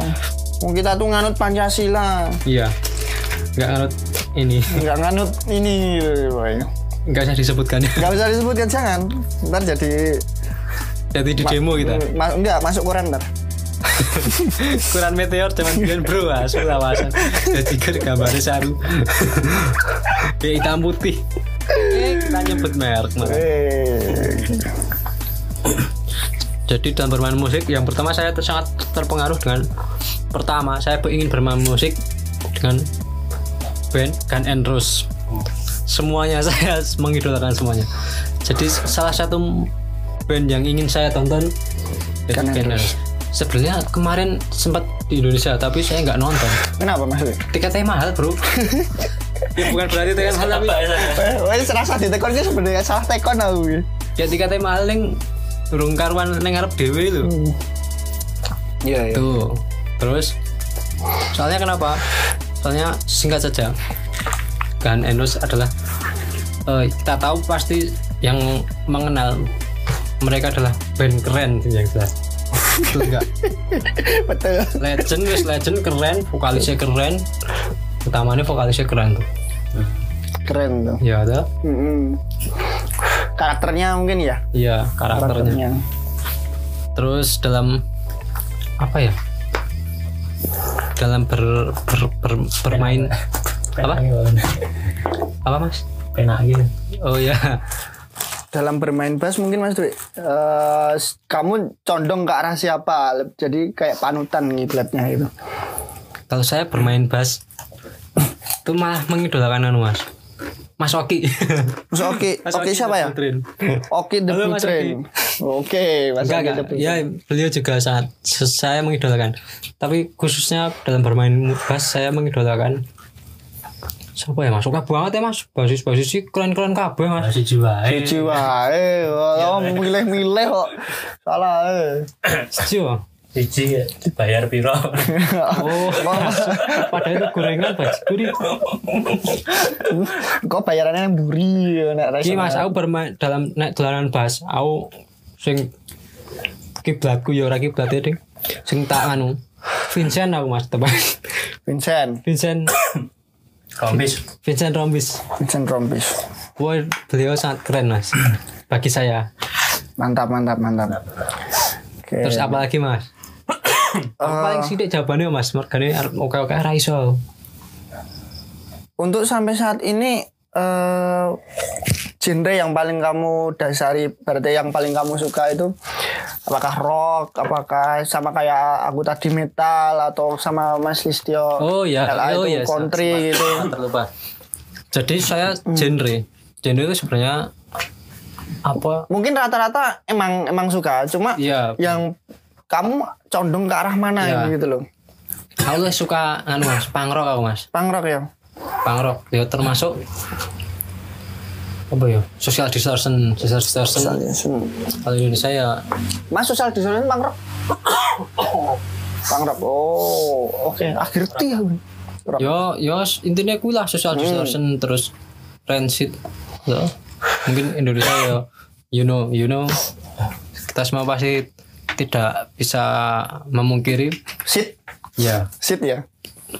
Wong kita tuh nganut Pancasila. Iya. Nggak nganut ini, Nggak nganut ini. woy. nggak usah disebutkan ya. Nggak usah disebutkan jangan. Ntar jadi Jadi di demo kita. Ma enggak masuk koran ntar. (laughs) Ukuran meteor zaman biyen bro, asu lawasan. Jadi kan gambarnya saru. (laughs) Kayak hitam putih. Eh, kita nyebut merek malah. Eh. Jadi dalam bermain musik yang pertama saya sangat terpengaruh dengan pertama saya ingin bermain musik dengan band Gun and Roses. Semuanya (laughs) saya mengidolakan semuanya. Jadi salah satu band yang ingin saya tonton itu Gun and Roses. Sebenarnya kemarin sempat di Indonesia tapi saya nggak nonton. Kenapa mas? Tiketnya mahal bro. (laughs) ya bukan berarti tiketnya mahal tapi Wes serasa ditekon ki sebenarnya salah tekon aku. ya tiketnya mahal yang durung karuan neng arep dhewe lho. Iya iya. Tuh. Terus soalnya kenapa? Soalnya singkat saja. Gun and Roses adalah eh, kita tahu pasti yang mengenal mereka adalah band keren yang jelas. Betul enggak? (laughs) Betul. Legend wis legend keren, vokalisnya keren. Utamanya vokalisnya keren tuh. Keren tuh. Ya ada. Karakternya mungkin ya. Iya, karakternya. Karakternya. Terus dalam apa ya? Dalam ber, ber- ber- bermain apa? Apa mas? Penak gitu. Oh ya, Dalam bermain bass mungkin Mas Dwi, eh, kamu condong ke arah siapa? Jadi kayak panutan ngiblatnya itu. kalau saya bermain bass itu malah mengidolakan anu mas, (laughs) Mas Oki. Mas Oki, Mas Oki siapa ya? Putrin. Oki the Halo, Mas Train. Oke, Mas Enggak, Oki enggak. Ya, beliau juga sangat saya mengidolakan. Tapi khususnya dalam bermain bass saya mengidolakan siapa ya mas? Suka banget ya mas. Basis basis sih keren keren kabeh mas. Masih jiwa. Jiwa, eh, oh, milih-milih kok. Salah, eh. Siji bayar piro? Oh, padahal itu gorengan bajiku nih. Kok bayarannya yang buri ya, nek Iki mas, aku bermain dalam naik dolanan bass, aku sing kiblatku ya ora kiblate ding. Sing tak anu. Vincent aku mas teman. Vincent, Vincent Komis. Vincent Rombis. Vincent Rompis. Wah, beliau sangat keren mas. Bagi saya. Mantap, mantap, mantap. Oke. Terus apa lagi mas? Aku paling sidik jawabannya mas. Mergane oke-oke ra iso. Untuk sampai saat ini eh genre yang paling kamu dasari berarti yang paling kamu suka itu apakah rock, apakah sama kayak aku tadi metal atau sama Mas Listio Oh ya, LA oh itu ya. country gitu. Terlupa. Jadi saya genre. Genre itu sebenarnya apa? Mungkin rata-rata emang emang suka, cuma Iya. yang kamu condong ke arah mana Iya. gitu loh. Aku lebih suka anu mas, pangrok aku mas. Punk rock ya. Pangrok. Ya termasuk apa ya? Social distortion, social distortion. Kalau Indonesia ya Mas social distortion punk (coughs) rock. Oh, oke. Akhir ya. Rock. yo yo intinya kuwi lah social distortion terus rancid ya mungkin Indonesia ya you know you know kita semua pasti tidak bisa memungkiri Sit, ya sit ya.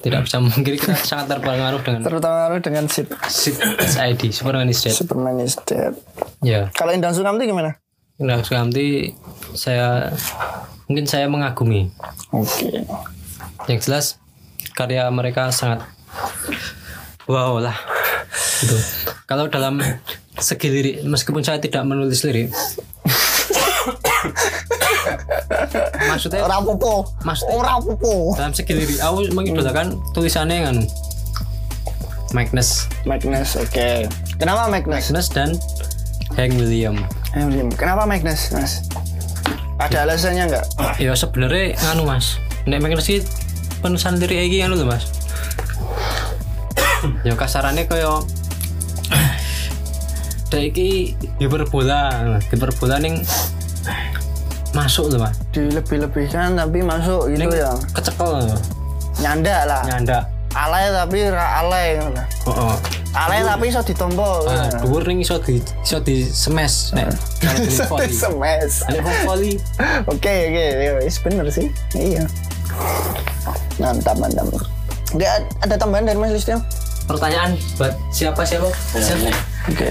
tidak bisa memungkiri kita sangat terpengaruh dengan Terutama dengan sit. SID SID Superman is Dead Superman is dead. ya Kalau Indah Sukamti gimana? nah Sukamti saya mungkin saya mengagumi Oke. yang jelas karya mereka sangat wow lah gitu. Kalau dalam segi lirik, meskipun saya tidak menulis lirik, (coughs) maksudnya Ora apa-apa. Maksudnya- Ora apa-apa. dalam segi lirik, aku mengidolakan tulisannya kan Magnus, Magnus, oke. Kenapa Magnus? Magnus dan Hank William. Eh, William. Kenapa Magnus, Mas? Ada alasannya nggak? Ya sebenarnya nganu mas, nek Magnus sih penulisan lirik iki anu lho mas. ya kasarannya kaya (clears throat) Dek iki hiperbola, hiperbola ning masuk lho mas. Dilebih-lebihkan tapi masuk gitu Ning ya. kecekel. Nyanda lah. nyanda. Alay tapi ra alay. Oh, oh. Alay tapi iso ditompo. Ah, dhuwur ning iso di iso di smash nek (laughs) di. Semes. Volley Oke oke, wis bener sih. Iya. Mantap mantap. Nggak ada tambahan dari Mas Listio? pertanyaan buat siapa siapa? Siapa? Oke.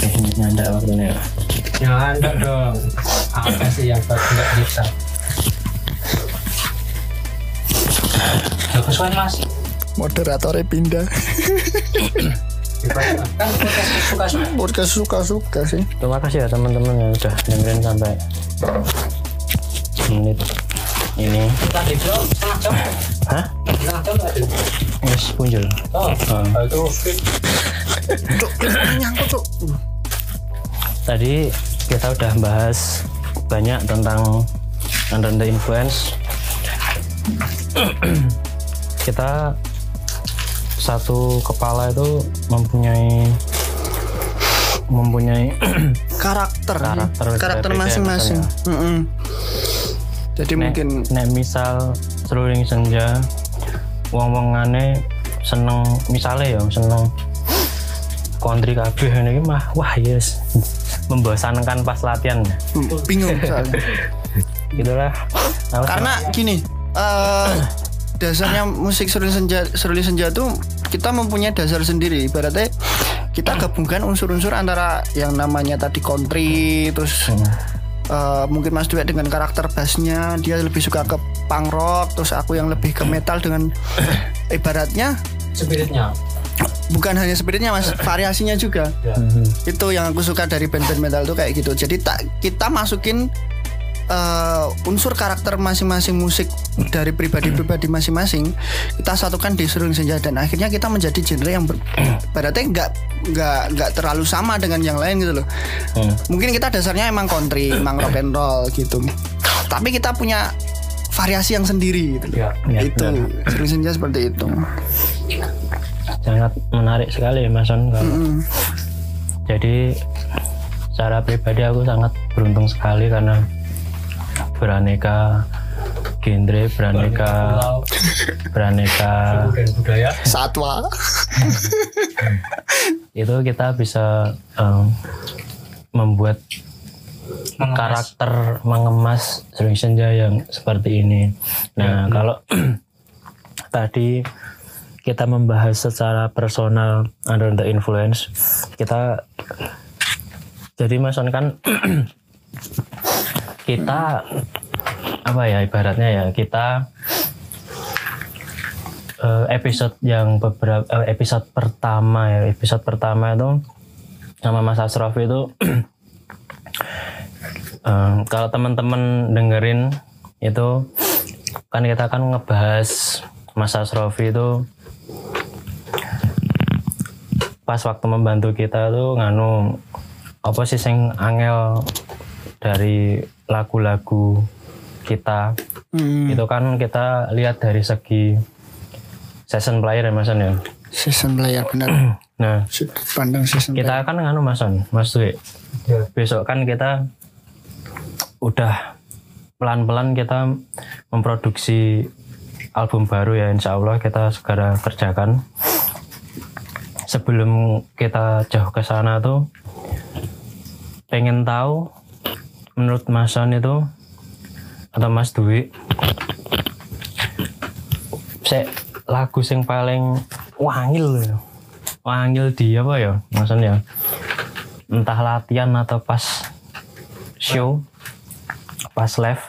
ini nyanda waktunya Ya ada dong. Apa sih yang buat nggak bisa? Bagus kan mas? Moderatornya pindah. Kan podcast suka-suka. Podcast suka-suka sih. terima kasih ya teman-teman yang udah dengerin sampai menit ini Kita di blog setengah jam. hah wis muncul Oh, Oh. itu nyangkut cuk. Tadi kita udah bahas banyak tentang under the influence (clears throat) kita satu kepala itu mempunyai mempunyai (clears throat) Karakter. Karakter Karakter masing-masing. Jadi nek, mungkin nek misal seruling senja wong wongane seneng misalnya ya seneng kontri kabeh ini mah wah yes membosankan pas latihan hmm, bingung gitulah (laughs) Aku Karena gini, eh dasarnya musik seruling senja seruling senja tuh kita mempunyai dasar sendiri. Ibaratnya kita gabungkan unsur-unsur antara yang namanya tadi country terus eh, mungkin Mas Duet dengan karakter bassnya dia lebih suka ke punk rock terus aku yang lebih ke metal dengan (coughs) ibaratnya Spiritnya. Bukan hanya spiritnya mas (laughs) variasinya juga Mhm. itu yang aku suka dari band-band metal tuh kayak gitu jadi tak kita masukin eh, unsur karakter masing-masing musik dari pribadi-pribadi masing-masing kita satukan di seruling senja dan akhirnya kita menjadi genre yang ber, (clears throat) berarti nggak nggak nggak terlalu sama dengan yang lain gitu loh Hmm. mungkin kita dasarnya emang country emang rock and roll gitu tapi kita punya variasi yang sendiri gitu loh. Ya. Ya, itu benar. seruling senja seperti itu sangat menarik sekali ya Mas Son kalau- Mm. jadi secara pribadi aku sangat beruntung sekali karena beraneka genre beraneka beraneka budaya. satwa (laughs) itu kita bisa em, membuat Mengemas. karakter mengemas Seruling Senja yang seperti ini. Nah, kalau (clears throat) tadi kita membahas secara personal under the influence, kita jadi Mas On kan (clears throat) kita apa ya ibaratnya ya kita eh, episode yang beberapa eh, episode pertama ya episode pertama itu sama Mas Asrof itu (clears throat) eh, kalau teman-teman dengerin itu kan kita kan ngebahas Mas Asrof itu pas waktu membantu kita tuh nganu apa sih sing angel dari lagu-lagu kita Hmm, itu kan kita lihat dari segi season player ya Mas On ya. season player benar (clears throat) Nah, pandang season player. kita kan nganu Mas On, Mas Dwi. Ya. Besok kan kita udah pelan-pelan kita memproduksi album baru ya Insya Allah kita segera kerjakan. Sebelum kita jauh ke sana tuh pengen tahu menurut Mas On itu atau Mas Dwi se lagu sing paling wangil ya. wangil di apa ya maksudnya entah latihan atau pas show pas live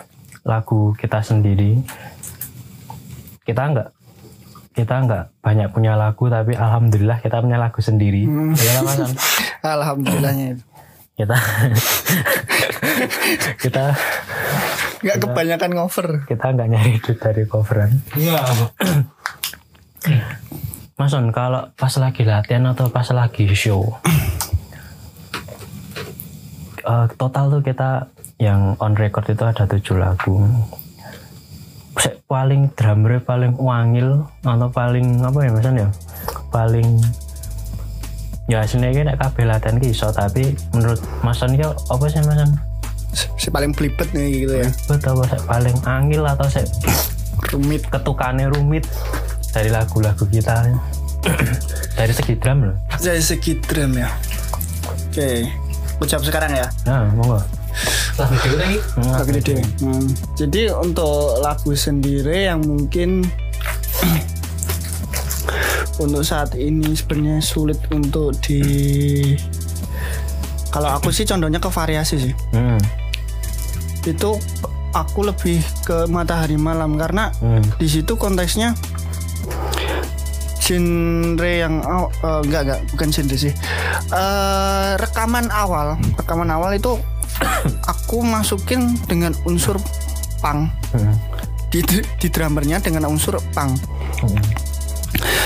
lagu kita sendiri kita nggak kita nggak banyak punya lagu tapi alhamdulillah kita punya lagu sendiri ya kan, Mas An? Alhamdulillahnya itu. kita (laughs) kita Nggak kebanyakan ngover. kita nggak nyari duit dari coveran Iya. (clears throat) Mas On, kalau pas lagi latihan atau pas lagi show (clears throat) eh, total tuh kita yang on record itu ada tujuh lagu paling drummer paling wangil atau paling apa ya mas ya paling ya sebenarnya nek kabeh latihan ki iso tapi menurut Mas On ya apa sih Mas? Si paling belibet nih gitu ya. Betul apa sek paling angil atau sek Rumit. ketukannya rumit dari lagu-lagu kita dari segi drum loh Dari segi drum ya. Oke. Ucap sekarang ya. nah monggo Lagu dhewe lagi. Lagu deh. Hmm. Jadi untuk lagu sendiri yang mungkin (clears throat) untuk saat ini sebenarnya sulit untuk di kalau aku sih condongnya ke variasi sih. hmm. Itu aku lebih ke matahari malam karena Hmm. di situ konteksnya genre yang aw- eh, enggak enggak bukan genre sih Eh, rekaman awal rekaman awal itu (coughs) aku masukin dengan unsur punk Hmm. di di drummernya dengan unsur Hmm.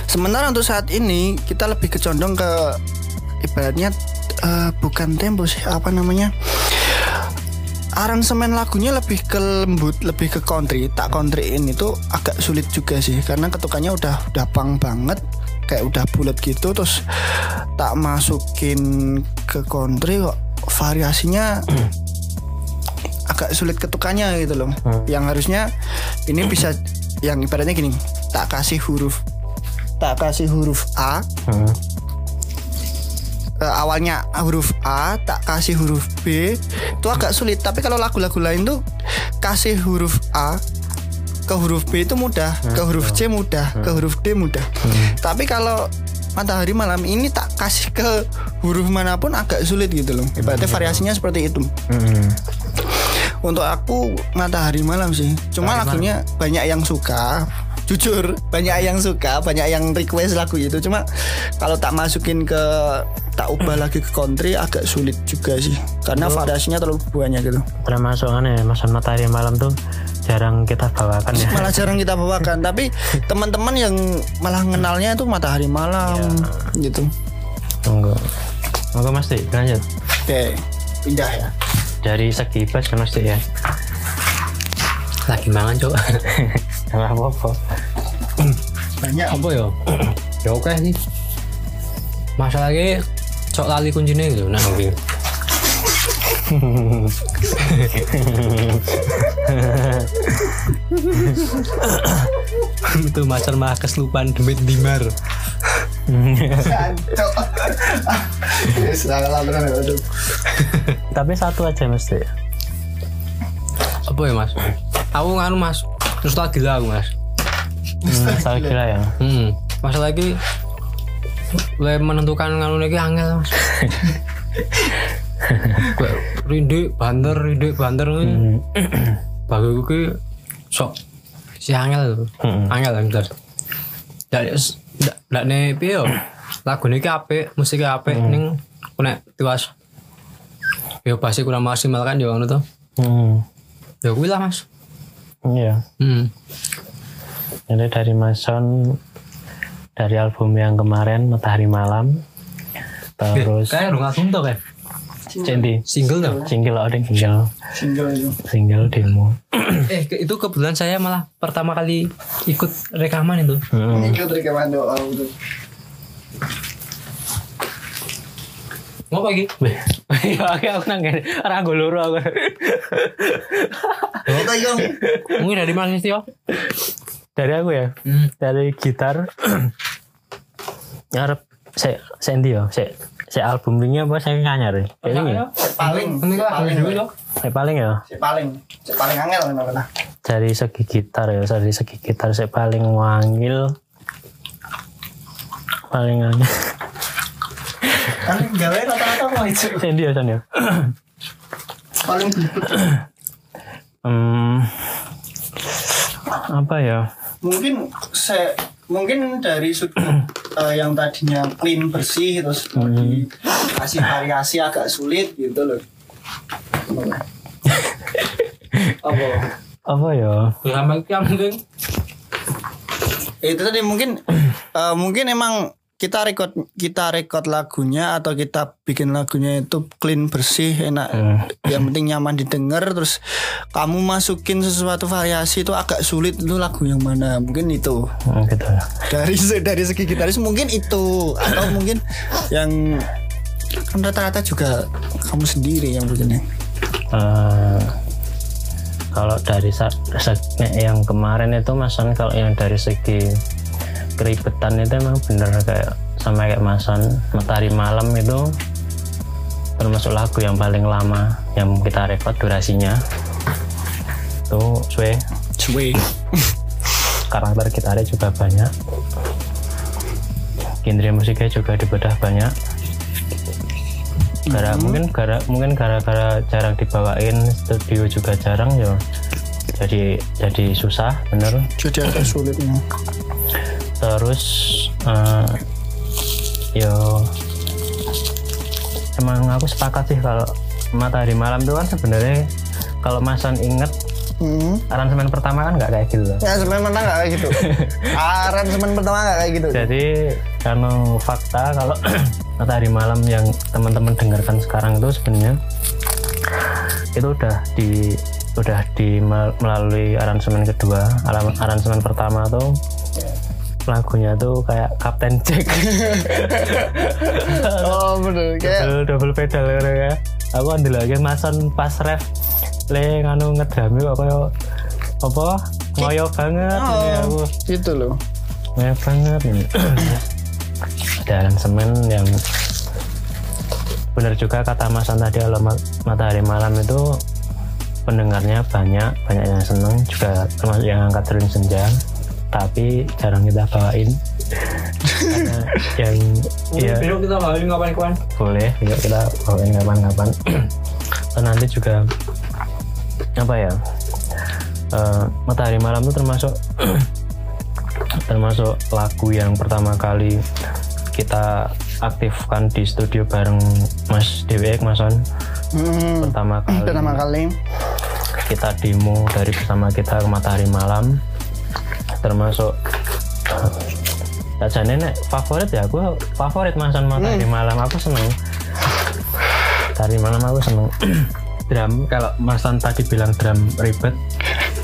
sementara untuk saat ini kita lebih kecondong ke ibaratnya eh, bukan tempo sih apa namanya aransemen lagunya lebih ke lembut lebih ke country tak countryin itu agak sulit juga sih karena ketukannya udah udah pang banget kayak udah bulat gitu terus tak masukin ke country kok variasinya agak sulit ketukannya gitu loh. Yang harusnya ini bisa yang ibaratnya gini tak kasih huruf tak kasih huruf A. Hmm. eh, awalnya huruf A tak kasih huruf B. Itu agak sulit tapi kalau lagu-lagu lain tuh kasih huruf A ke huruf B itu mudah ke huruf C mudah ke huruf D mudah. Tapi kalau matahari malam ini tak kasih ke huruf mana pun agak sulit gitu loh. Ibaratnya variasinya seperti itu. Hmm. untuk aku matahari malam sih. Cuma lagunya banyak yang suka jujur banyak yang suka banyak yang request lagu itu cuma kalau tak masukin ke tak ubah lagi ke country agak sulit juga sih. Karena variasinya terlalu banyak gitu. Termasuk aneh Mas On, matahari malam tuh jarang kita bawakan ya. Malah jarang kita bawakan. (laughs) Tapi teman-teman yang malah kenalnya itu matahari malam gitu. Monggo monggo Mas Dik lanjut. Oke pindah ya. Dari segi bass kan Mas Dik ya. Lagi mangan, Cok. nggak (laughs) apa-apa. Banyak. Apa ya? Ya oke sih. Masalahnya cok lali kuncinya gitu. Nah oke. Itu macan mah keselupan demit dimar. Tapi satu aja Mas Dik apa ya mas? Aku nganu mas terus lagi lah aku mas. Hmm, salah kira ya? Hmm. masalah lagi le menentukan nganu lagi angel mas (laughs) gue rindu banter rindu banter hmm. bagi gue sok si angel Hmm. angel bentar. Ndak ndak ne piye yo? Lagu ini apik musiknya apik ning nek tiwas. Yo pasti kurang maksimal kan ngono to. Hmm. ya kuwi lah mas. Iya. Hmm. Jadi dari Mason dari album yang kemarin Matahari Malam terus kayak rumah tuh kan Cendi single tuh single ada single. Single itu single demo. (clears throat) Eh itu kebetulan saya malah pertama kali ikut rekaman itu. Hmm. itu dari kawan doa itu pagi (laughs) Iya, oke aku nanggen ragu luru aku. (laughs) Kita yang mungkin dari mana sih yo dari aku ya? Hmm. dari gitar. (clears throat) Ngarep saya sendi ya saya saya album ini apa saya nganyar ya. Paling. Paling dulu. saya paling ya? Si paling. Si paling angel memang kena dari segi gitar ya dari segi gitar saya paling wangil. Paling angin (laughs) kan gawe rata-rata mau itu sendi ya ya? (coughs) Paling Hmm, apa ya? Mungkin saya mungkin dari sudut (clears throat) eh, yang tadinya clean bersih terus mau dikasih variasi agak sulit gitu loh. (laughs) Apa? Apa ya? Lama yang mungkin. Itu tadi mungkin eh, mungkin emang kita record kita record lagunya atau kita bikin lagunya itu clean bersih enak. Yang penting nyaman didengar terus kamu masukin sesuatu variasi itu agak sulit. Itu lagu yang mana? Mungkin itu. Hmm, gitu. Dari dari segi gitaris mungkin itu. Atau mungkin yang rata-rata juga kamu sendiri yang bikinnya. Eh, kalau dari sa- se- yang kemarin itu masan kalau yang dari segi keribetan itu emang bener kayak sama kayak masan matahari malam itu. Termasuk lagu yang paling lama yang kita rekod durasinya. Itu suwe cuy karakter gitarnya juga banyak. Genre musiknya juga dibedah banyak. Gara mungkin gara mungkin gara-gara jarang dibawain studio juga jarang ya jadi jadi susah bener. Jadi agak sulitnya terus eh, yo emang aku sepakat sih kalau matahari malam itu kan sebenarnya kalau Masan inget hmm. aransemen pertama kan nggak kayak gitu loh. ya semen pertama nggak kayak gitu (laughs) aransemen pertama nggak kayak gitu Jadi karena fakta kalau (clears throat) matahari malam yang teman-teman dengarkan sekarang itu sebenarnya itu udah di udah di melalui aransemen kedua. Aransemen pertama tuh lagunya tuh kayak Kapten Jack. (laughs) Oh bener. Kayak double, double pedal gitu ya. Aku ambil lagi masan pas ref. Le nganu ngedrami kok kayak apa? Ngoyo banget ini aku. oh, gitu loh. Banyak banget ini. (coughs) Ada aransemen yang benar juga kata Mas An tadi kalau ma- matahari malam itu pendengarnya banyak banyak yang seneng juga termasuk yang angkat turun senja tapi jarang kita bawain. Karena yang ya besok kita bawain kapan-kapan boleh yuk kita bawain kapan-kapan. (clears throat) Dan nanti juga apa ya eh, matahari malam itu termasuk (clears throat) termasuk lagu yang pertama kali kita aktifkan di studio bareng Mas Dewek Mas On. Hmm. pertama (clears throat) kali pertama kali kita demo dari bersama kita ke matahari malam termasuk Saja nenek favorit ya aku favorit masan matahari malam. Aku seneng. Matahari malam aku seneng. (clears throat) Drum kalau masan tadi bilang drum ribet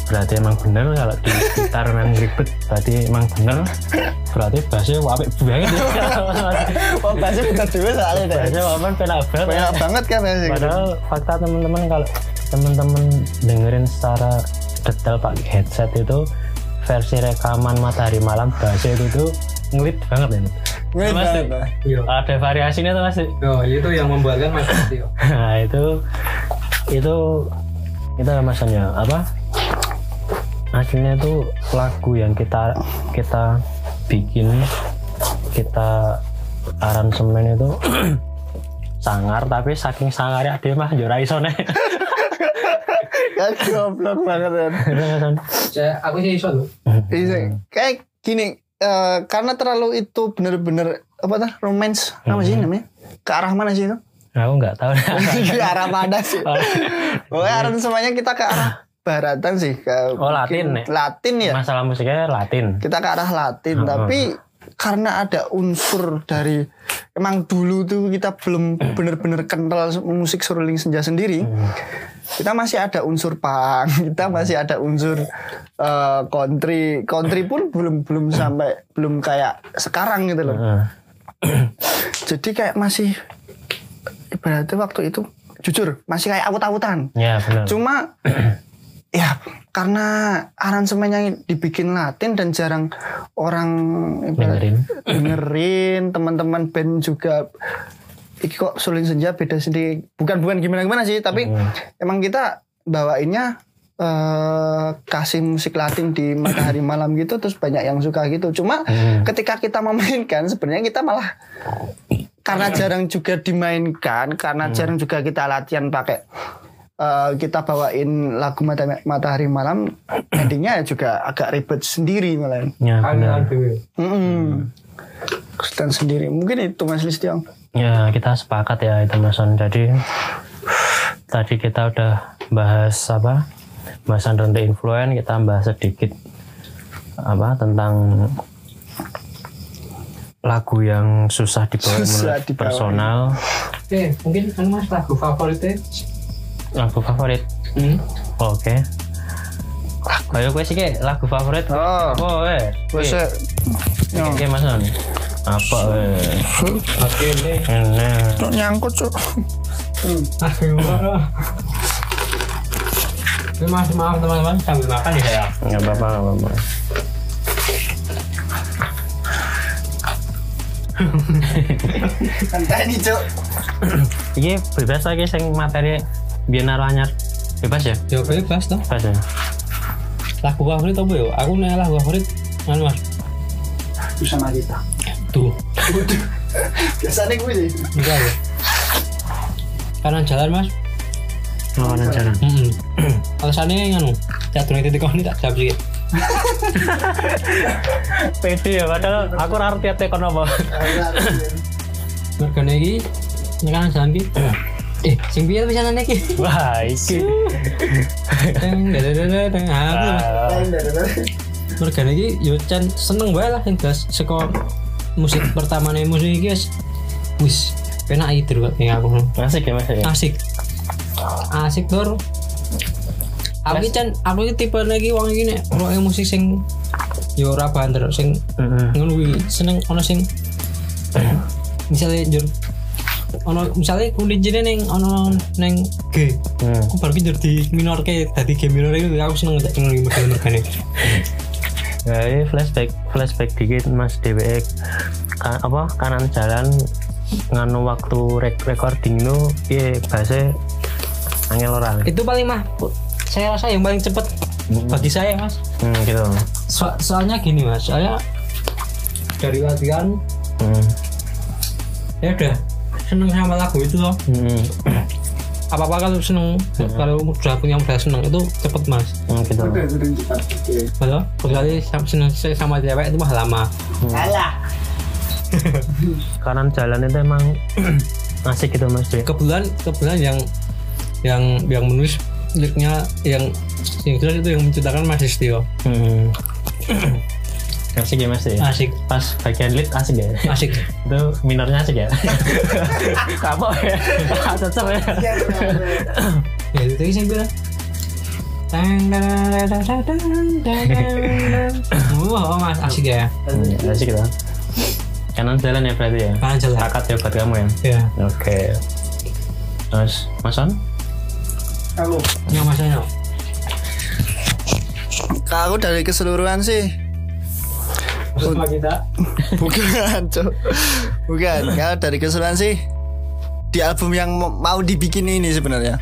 berarti emang bener. Kalau di gitar memang ribet berarti emang bener. Berarti bassnya wapik banget. Ya oh bahasa kita juga soalnya deh bassnya wapik penak banget. Banyak banget kan bahasa gitu. Padahal fakta teman-teman kalau teman-teman dengerin secara detail pakai headset itu versi rekaman matahari malam bahasa itu tuh ngelit banget ini. Ngelit Mas, banget. Iya. Ada variasinya tuh mas. Oh, itu yang membuatkan Mas Tio. (laughs) Nah itu itu itu maksudnya apa? Akhirnya itu lagu yang kita kita bikin kita aransemen itu (clears throat) sangar tapi saking sangarnya dia mah jora isone. (laughs) goblok banget kan aku sih iso loh. Iya, kayak gini eh, karena terlalu itu bener-bener apa tuh romance. Apa sih namanya? Ke arah mana sih itu? Aku nggak tahu. (laughs) ke arah mana sih? Pokoknya arah semuanya kita ke arah baratan sih ke Oh, Latin, Nek. Latin ya. Masalah musiknya Latin. kita ke arah Latin tapi karena ada unsur dari emang dulu tuh kita belum bener-bener kenal musik seruling senja sendiri kita masih ada unsur punk (laughs) kita masih ada unsur eh, country. Country pun belum belum sampai belum kayak sekarang gitu loh. (clears throat) Jadi kayak masih ibaratnya waktu itu jujur masih kayak awut-awutan. Ya benar. cuma (clears throat) ya karena aransemen yang dibikin Latin dan jarang orang Dengerin. dengerin. Teman-teman band juga iki kok suling senja beda sendiri. Bukan bukan gimana gimana sih tapi emang kita bawainnya eh kasih musik Latin di matahari (clears throat) malam gitu terus banyak yang suka gitu. Cuma ketika kita memainkan sebenarnya kita malah karena jarang juga dimainkan karena jarang juga kita latihan pakai eh, kita bawain lagu Mata- matahari malam (clears throat) endingnya juga agak ribet sendiri malah. Ya benar. Kesulitan sendiri mungkin itu Mas Listio Ya kita sepakat ya itu Mas Son. Jadi tadi kita udah bahas apa? Bahasan rendah influen kita bahas sedikit apa tentang lagu yang susah dibawa Susah menurut personal Eh, mungkin kan mas lagu favoritnya? lagu favorit Hmm. oke ayo gue sih lagu favorit oh oh eh eh, yo. oke mas. Apa eh ini Cuk, nyangkut cuk Aduh. Tapi mas maaf teman-teman sambil makan ya saya. nggak apa-apa nggak apa-apa Entah ini cuk ini bebas lagi sing materi biar naruh anyar bebas ya Ya bebas toh. bebas ya Lagu favorit apa ya? Aku nanya lagu favorit mana mas? Bersama kita Tuh. (laughs) Biasanya gue sih Enggak ya. Kanan jalan mas. lawanan jalan Hmm. (clears throat) Alasannya nganu. Catur titik kau ini tak jawab sedikit. (laughs) pede ya padahal aku rarti tiap tekon apa (laughs) Mergane iki ini kanan jalan ki. (clears throat) Eh, sing piye bisa nanya ki? wah iki Teng dadadada teng aku. Mergane iki yo seneng bae lah sing jelas saka musik pertama nih musik iki wis penak iki terus kayak aku. asik ya mas ya Asik. Asik tur. Aku iki can aku iki tipe lagi iki nek ngrungokne musik sing yo ora banter sing ngono kuwi seneng ono sing (coughs) misalnya jur ono misalnya kuncinya neng ono neng G Hmm. aku baru jur di minor ke tadi G minor itu aku seneng ngajak dengerin mereka mereka ya ini flashback flashback dikit mas DWE Ka- apa kanan jalan nganu waktu rek recording itu iya bahasa angel orang itu paling mah saya rasa yang paling cepet bagi saya mas. Hmm, gitu. So- soalnya gini mas saya dari latihan hmm. ya udah seneng sama lagu itu loh. Hmm. Apa apa kalau seneng. Kalau udah punya modal seneng itu cepet mas. Hmm, gitu. Kalau kecuali sam- seneng sama cewek itu mah lama. (laughs) Kanan jalan itu emang (clears throat) asik gitu mas Dwi. kebetulan kebetulan yang yang yang menulis liriknya yang yang jelas itu yang menciptakan Mas Istio hmm. (clears throat) asik ya mas ya? Asik. Pas bagian lead asik ya? Asik. (laughs) Itu minornya asik ya? (laughs) Kapok ya? (laughs) Cocok ya? Ya itu tadi saya bilang. Oh, mas asik ya. Hmm, asik. gitu. Kanan jalan ya berarti ya? Kanan jalan. Takat ya buat kamu ya? Ya, oke. Terus Mas On? Aku yang masanya. Kalau aku dari keseluruhan sih Bersama kita. (laughs) Bukan cuk Bukan Kalau dari keseluruhan sih Di album yang mau- dibikin ini sebenarnya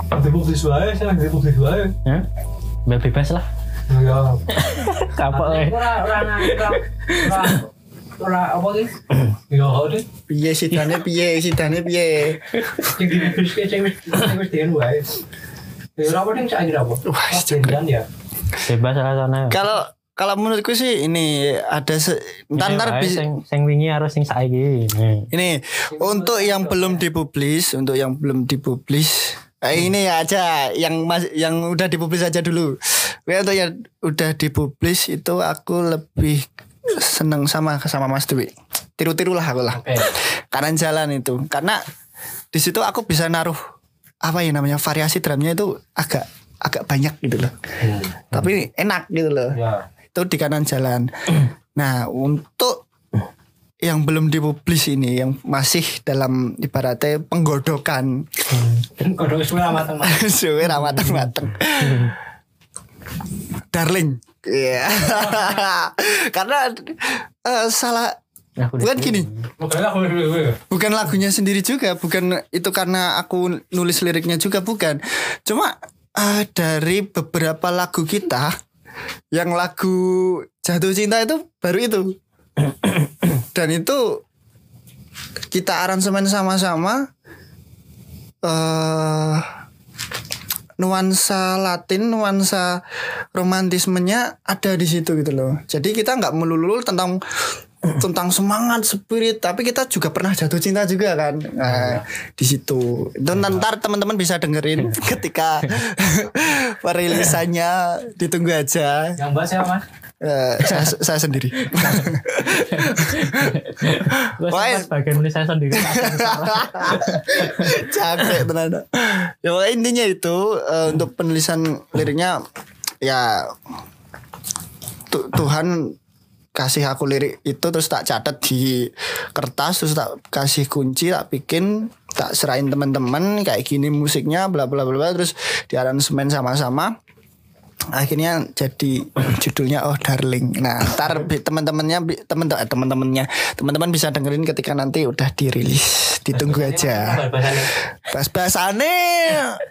Di publis wae, saya di publis wae. ya Biar bebas lah Ya. (laughs) kapok ya Ora ora ora ora ora apa sih? Ya. Piye sidane piye sidane piye Sing di publis ke sing wis dian wae. Ya ora apa sing saiki apa? Wah, jangan ya. bebas lah sana ya Kalau kalau menurutku sih ini ada se- ntar Ini ntar bisa sing, sing wingi harus sing saiki. Nih. ini untuk yang belum dipublis untuk yang belum dipublis eh, ini aja yang mas yang udah dipublis aja dulu. Oke, untuk yang udah dipublis itu aku lebih seneng sama sama Mas Dwi tiru-tiru lah aku lah. Oke. kanan jalan itu. Karena di situ aku bisa naruh apa ya namanya variasi drumnya itu agak agak banyak gitu loh. Tapi enak gitu loh. Ya. Itu di kanan jalan. Nah, untuk yang belum dipublis ini yang masih dalam ibaratnya penggodokan wis ora (laughs) mateng. suwe ra mateng-mateng. Darling. Iya. (laughs) Karena eh, salah bukan gini, wis bukan lagunya sendiri juga, bukan itu karena aku nulis liriknya juga bukan. Cuma eh, dari beberapa lagu kita yang lagu jatuh cinta itu baru itu. (coughs) Dan itu kita aransemen sama-sama eh nuansa Latin, nuansa romantismenya ada di situ gitu loh. Jadi kita nggak melulu tentang tentang semangat spirit, tapi kita juga pernah jatuh cinta juga kan. Nah, di situ. Itu ntar teman-teman bisa dengerin (laughs) ketika (laughs) perilisannya ditunggu aja. Yang bahas siapa mas? Eh, saya, saya sendiri. (laughs) Gue Wah, bagian ini saya sendiri. capek tenan ya pokoknya intinya itu eh, untuk penulisan liriknya ya Tu- Tuhan kasih aku lirik itu terus tak catat di kertas terus tak kasih kunci tak bikin tak serahin teman-teman kayak gini musiknya bla bla bla bla terus di aransemen sama-sama. Akhirnya jadi judulnya oh darling. Nah ntar teman-temannya teman eh, teman-temannya teman-teman bisa dengerin ketika nanti udah dirilis. Ditunggu aja. bahas bahasannya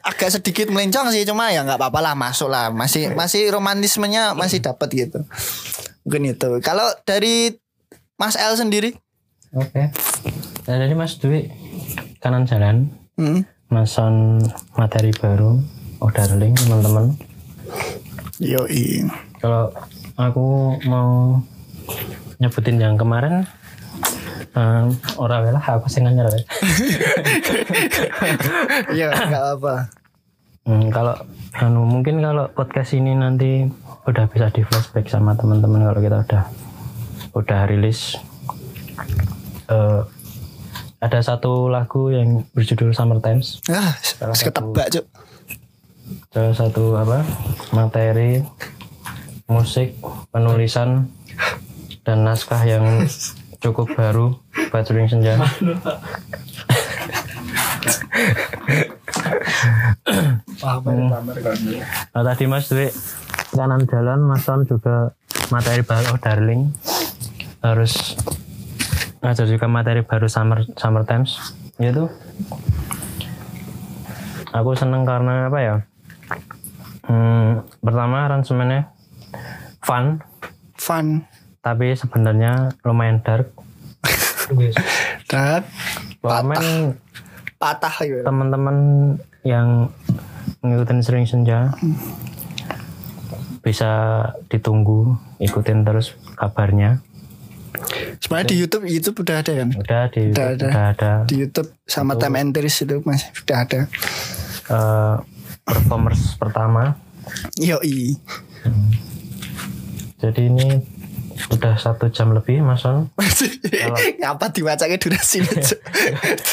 agak sedikit melencong sih cuma ya nggak apa-apa lah masuk lah masih masih romantismenya masih dapat gitu mungkin itu kalau dari Mas L sendiri Oke. Nah, dari Mas Dwi kanan jalan, hmm? mason materi baru, oh darling teman-teman. yoi Kalau aku mau nyebutin yang kemarin, um, orang lah aku sih nanya ya. iya nggak apa Hmm, kalau anu mungkin kalau podcast ini nanti udah bisa di flashback sama teman-teman kalau kita udah udah rilis. Eh, ada satu lagu yang berjudul Summer Times. Ah seketebak cuk. salah satu apa? Materi musik penulisan dan naskah yang cukup baru Baturing Senja. Nah, tadi Mas Dwi kanan jalan Mas juga materi baru oh, Darling. Harus ngajar juga materi baru Summer Summer Times. Gitu aku seneng karena apa ya? Hmm, pertama aransemennya fun. Fun. Tapi sebenarnya lumayan dark. (laughs) Dan Wamen patah. Gitu. teman-teman yang ngikutin sering senja bisa ditunggu ikutin terus kabarnya. Sebenarnya di YouTube YouTube udah ada kan? Udah di Udah ada. udah ada. Di YouTube sama Time Entries itu masih udah ada. Eh, performers pertama. Yoi. Jadi ini udah satu jam lebih Mas Son (laughs) apa diwacanya durasi Cuk?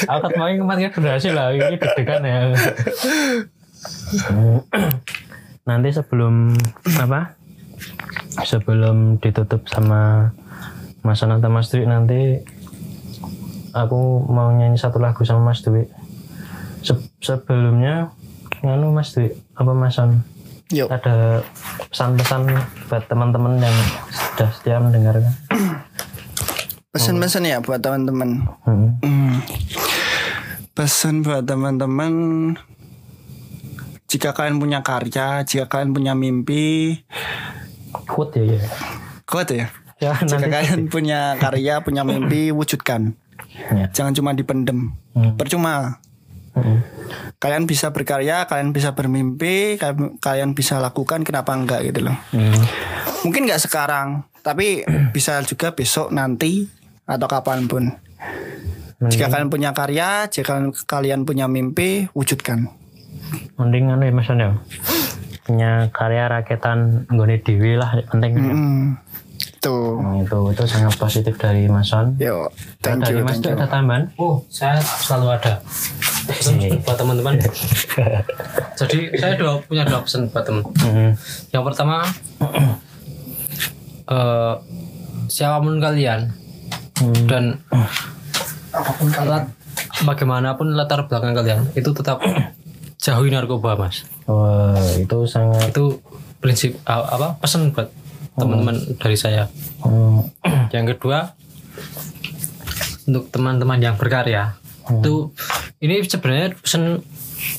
aku kemarin kemarin durasi lah ini deg-degan ya (laughs) nanti sebelum apa? Sebelum ditutup sama Mas atau Mas Dwi nanti aku mau nyanyi satu lagu sama Mas Dwi. Se- sebelumnya nganu Mas Dwi apa Mas Son yuk ada pesan-pesan buat teman-teman yang sudah setia mendengarkan? Pesan-pesan ya buat teman-teman. Hmm. Hmm. Pesan buat teman-teman Jika kalian punya karya Jika kalian punya mimpi quote ya, ya. Kuat ya ya Jika nanti kalian punya karya Punya mimpi (laughs) Wujudkan ya. Jangan cuma dipendem Hmm. Percuma Hmm. Kalian bisa berkarya Kalian bisa bermimpi kalian- bisa lakukan Kenapa enggak gitu loh Hmm. Mungkin nggak sekarang Tapi bisa juga besok nanti Atau kapan pun Jika kalian punya karya Jika kalian punya mimpi Wujudkan mending anu ya mas ya punya karya raketan nggone dewi lah penting Hmm. Tuh Nah, itu itu sangat positif dari Mas Son Yo, thank dari you, Mas thank Dwi you. ada tambahan Oh, saya selalu ada. Pesan buat teman-teman. (laughs) Jadi saya dua, punya dua pesan buat teman. Hmm. Yang pertama, (clears throat) eh siapa pun kalian Hmm. dan lat- bagaimanapun latar belakang kalian itu tetap (clears throat) jauhi narkoba, mas. Wah, itu sangat Itu prinsip apa pesan buat teman-teman dari saya. hmm, (clears throat) Yang kedua, untuk teman-teman yang berkarya, itu ini sebenarnya pesan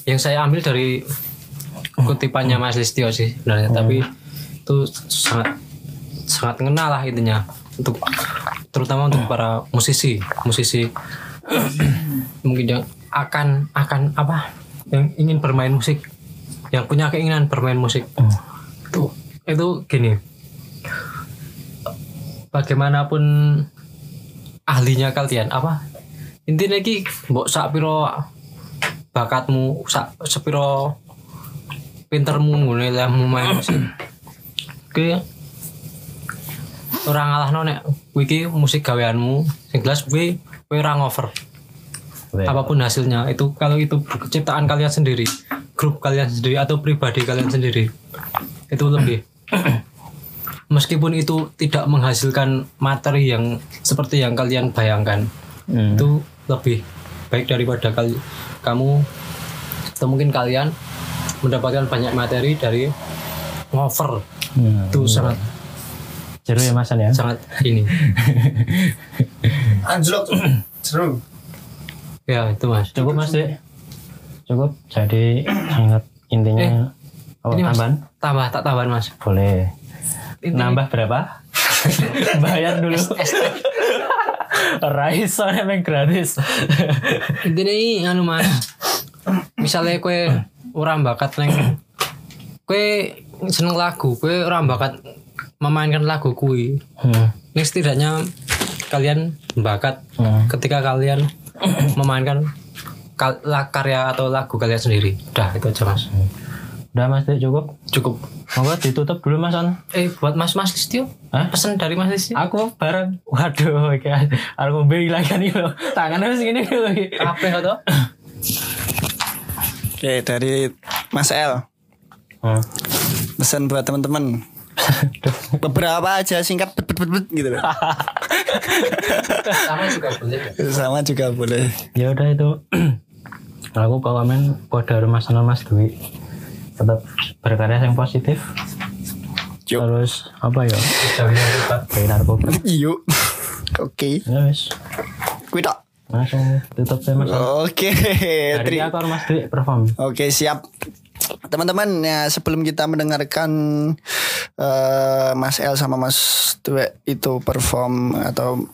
yang saya ambil dari kutipannya Mas Listio sih sebenarnya, tapi itu sangat sangat ngena lah intinya untuk terutama untuk para musisi, musisi (clears throat) mungkin yang akan akan apa yang ingin bermain musik yang punya keinginan bermain musik. Itu itu gini. Bagaimanapun ahlinya kalian apa? Intinya ki mbok sak piro bakatmu sak sepiro pintermu ngene lehmu main musik. Ki orang ngalah nek kuwi ki musik gaweanmu sing jelas kuwi kowe ora ngover apa pun hasilnya itu kalau itu ciptaan kalian sendiri grup kalian sendiri atau pribadi kalian sendiri itu lebih (clears throat) meskipun itu tidak menghasilkan materi yang seperti yang kalian bayangkan Hmm. itu lebih baik daripada kali kamu atau mungkin kalian mendapatkan banyak materi dari ngover Hmm. itu sangat Seru ya Mas An ya. sangat ini (laughs) Anjlok. Seru. Ya itu mas Cukup Mas Dik. Cukup. Jadi sangat intinya oh, ini mas tambahan tambah tak tambahan mas boleh. Ini- Nambah berapa? (laughs) Bayar dulu. (laughs) Raiso emang gratis. (laughs) intinya ini anu mas misalnya kue orang bakat neng kue seneng lagu kue orang bakat memainkan lagu kui Hmm. ini setidaknya kalian bakat Hmm. ketika kalian (clears throat) memainkan karya atau lagu kalian sendiri udah itu aja mas Udah Mas Dik cukup. cukup Monggo ditutup dulu Mas An. eh buat mas mas Listio Hah? pesan dari mas Listio Aku bareng. Waduh, kayak aku ngombe lagi nih lo. Tangannya wis ngene lho iki. apa atau Oke, dari Mas L. Hmm. Pesan buat teman-teman. Beberapa aja singkat bet, bet, bet, bet, gitu loh. sama juga boleh Sama juga boleh. ya udah itu aku komen buat dari Mas sama Mas Dwi tetap berkarya yang positif Yuk. terus apa ya kayak narkoba Yuk. Oke. ya wis tok. langsung tutup ya Mas Oke. hari Tri- ini aku harus Mas Dwi perform Oke siap Teman-teman ya sebelum kita mendengarkan eh, Mas El sama Mas Dwe itu perform atau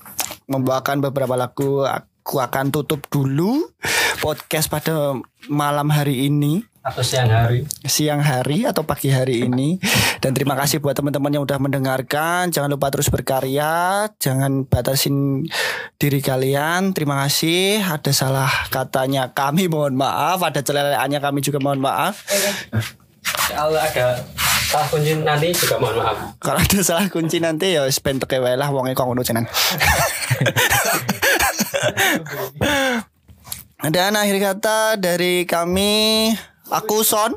membawakan beberapa lagu Aku akan tutup dulu podcast pada malam hari ini. Atau siang hari. Siang hari atau pagi hari ini. Dan terima kasih buat teman-teman yang udah mendengarkan. Jangan lupa terus berkarya. Jangan batasin diri kalian. Terima kasih. Ada salah katanya kami mohon maaf. Ada celeleannya kami juga mohon maaf. Kalau ada salah kunci nanti juga mohon maaf. Kalau ada salah kunci nanti ya wis bentuk wae lah wonge kok ngono (laughs) (laughs) dan akhir kata dari kami aku Son.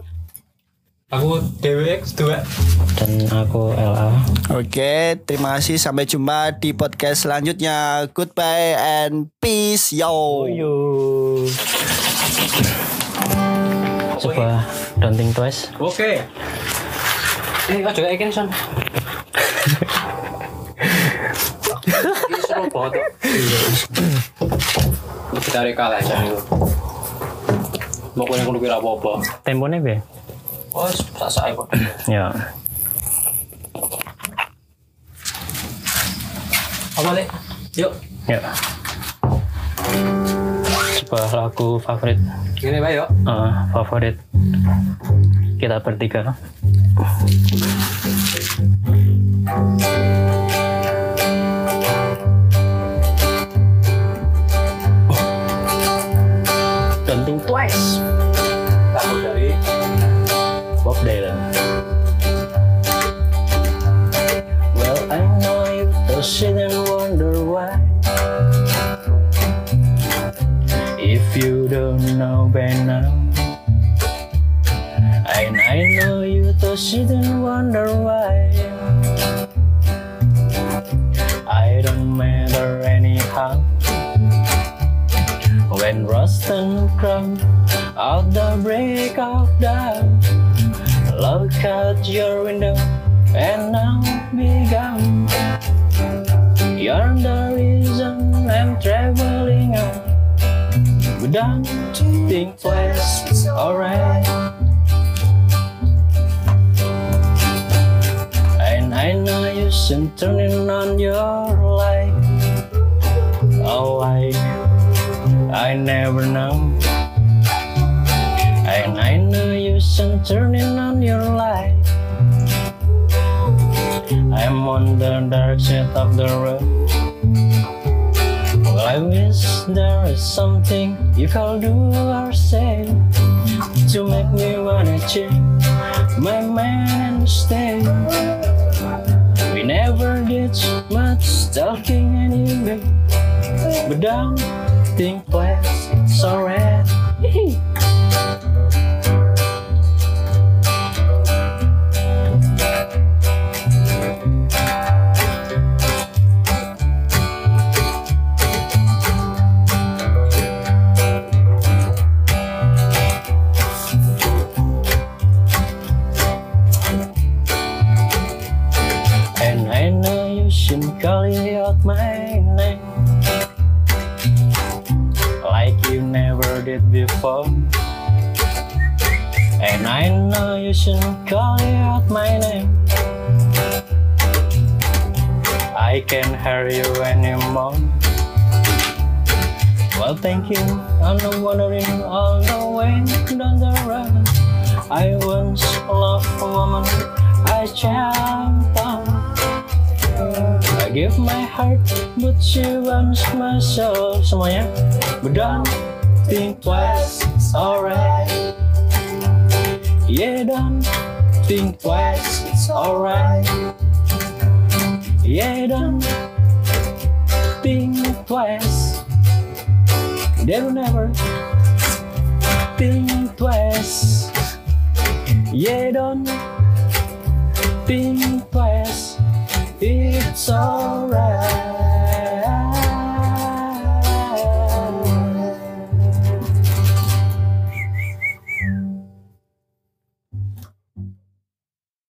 Aku DWX 2 dan aku LA Oke, terima kasih. Sampai jumpa di podcast selanjutnya. Goodbye and peace, yo. yo. Sebuah don't think twice oke. Eh kok juga ikan son (laughs) seru banget Lebih dari kalah aja nih Mau kena kudu kira apa-apa. Temponya be? Oh, sak-sak kok ya. Apa lek? Yuk. Ya. Sebuah lagu favorit. Gini Pak yuk. Eh, favorit kita bertiga. think twice. Lagu dari Bob Dylan. Well I know you to sit and wonder why. If you don't know by now And I know you to sit and wonder why. I don't matter anyhow When rust and crumb out the break of dawn Look out your window and now be gone. You're the reason I'm traveling on. Don't think twice, alright. And I know you should turning on your I never know And I know you and turning on your light. I'm on the dark side of the road. Well, I wish there is something you can do or say to make me wanna change my mind and stay. We never did much talking anyway, but don't think twice, it's alright. And I know you should call out my name. I can't hear you anymore. Well thank you, I'm wandering all the way down the road I once loved a woman I championed I give my heart, but she wants my soul. Semuanya, don't think twice, it's alright. Yeah, don't think twice, it's alright. Yeah, don't think twice. They'll never think twice. Yeah, don't think twice. It's alright.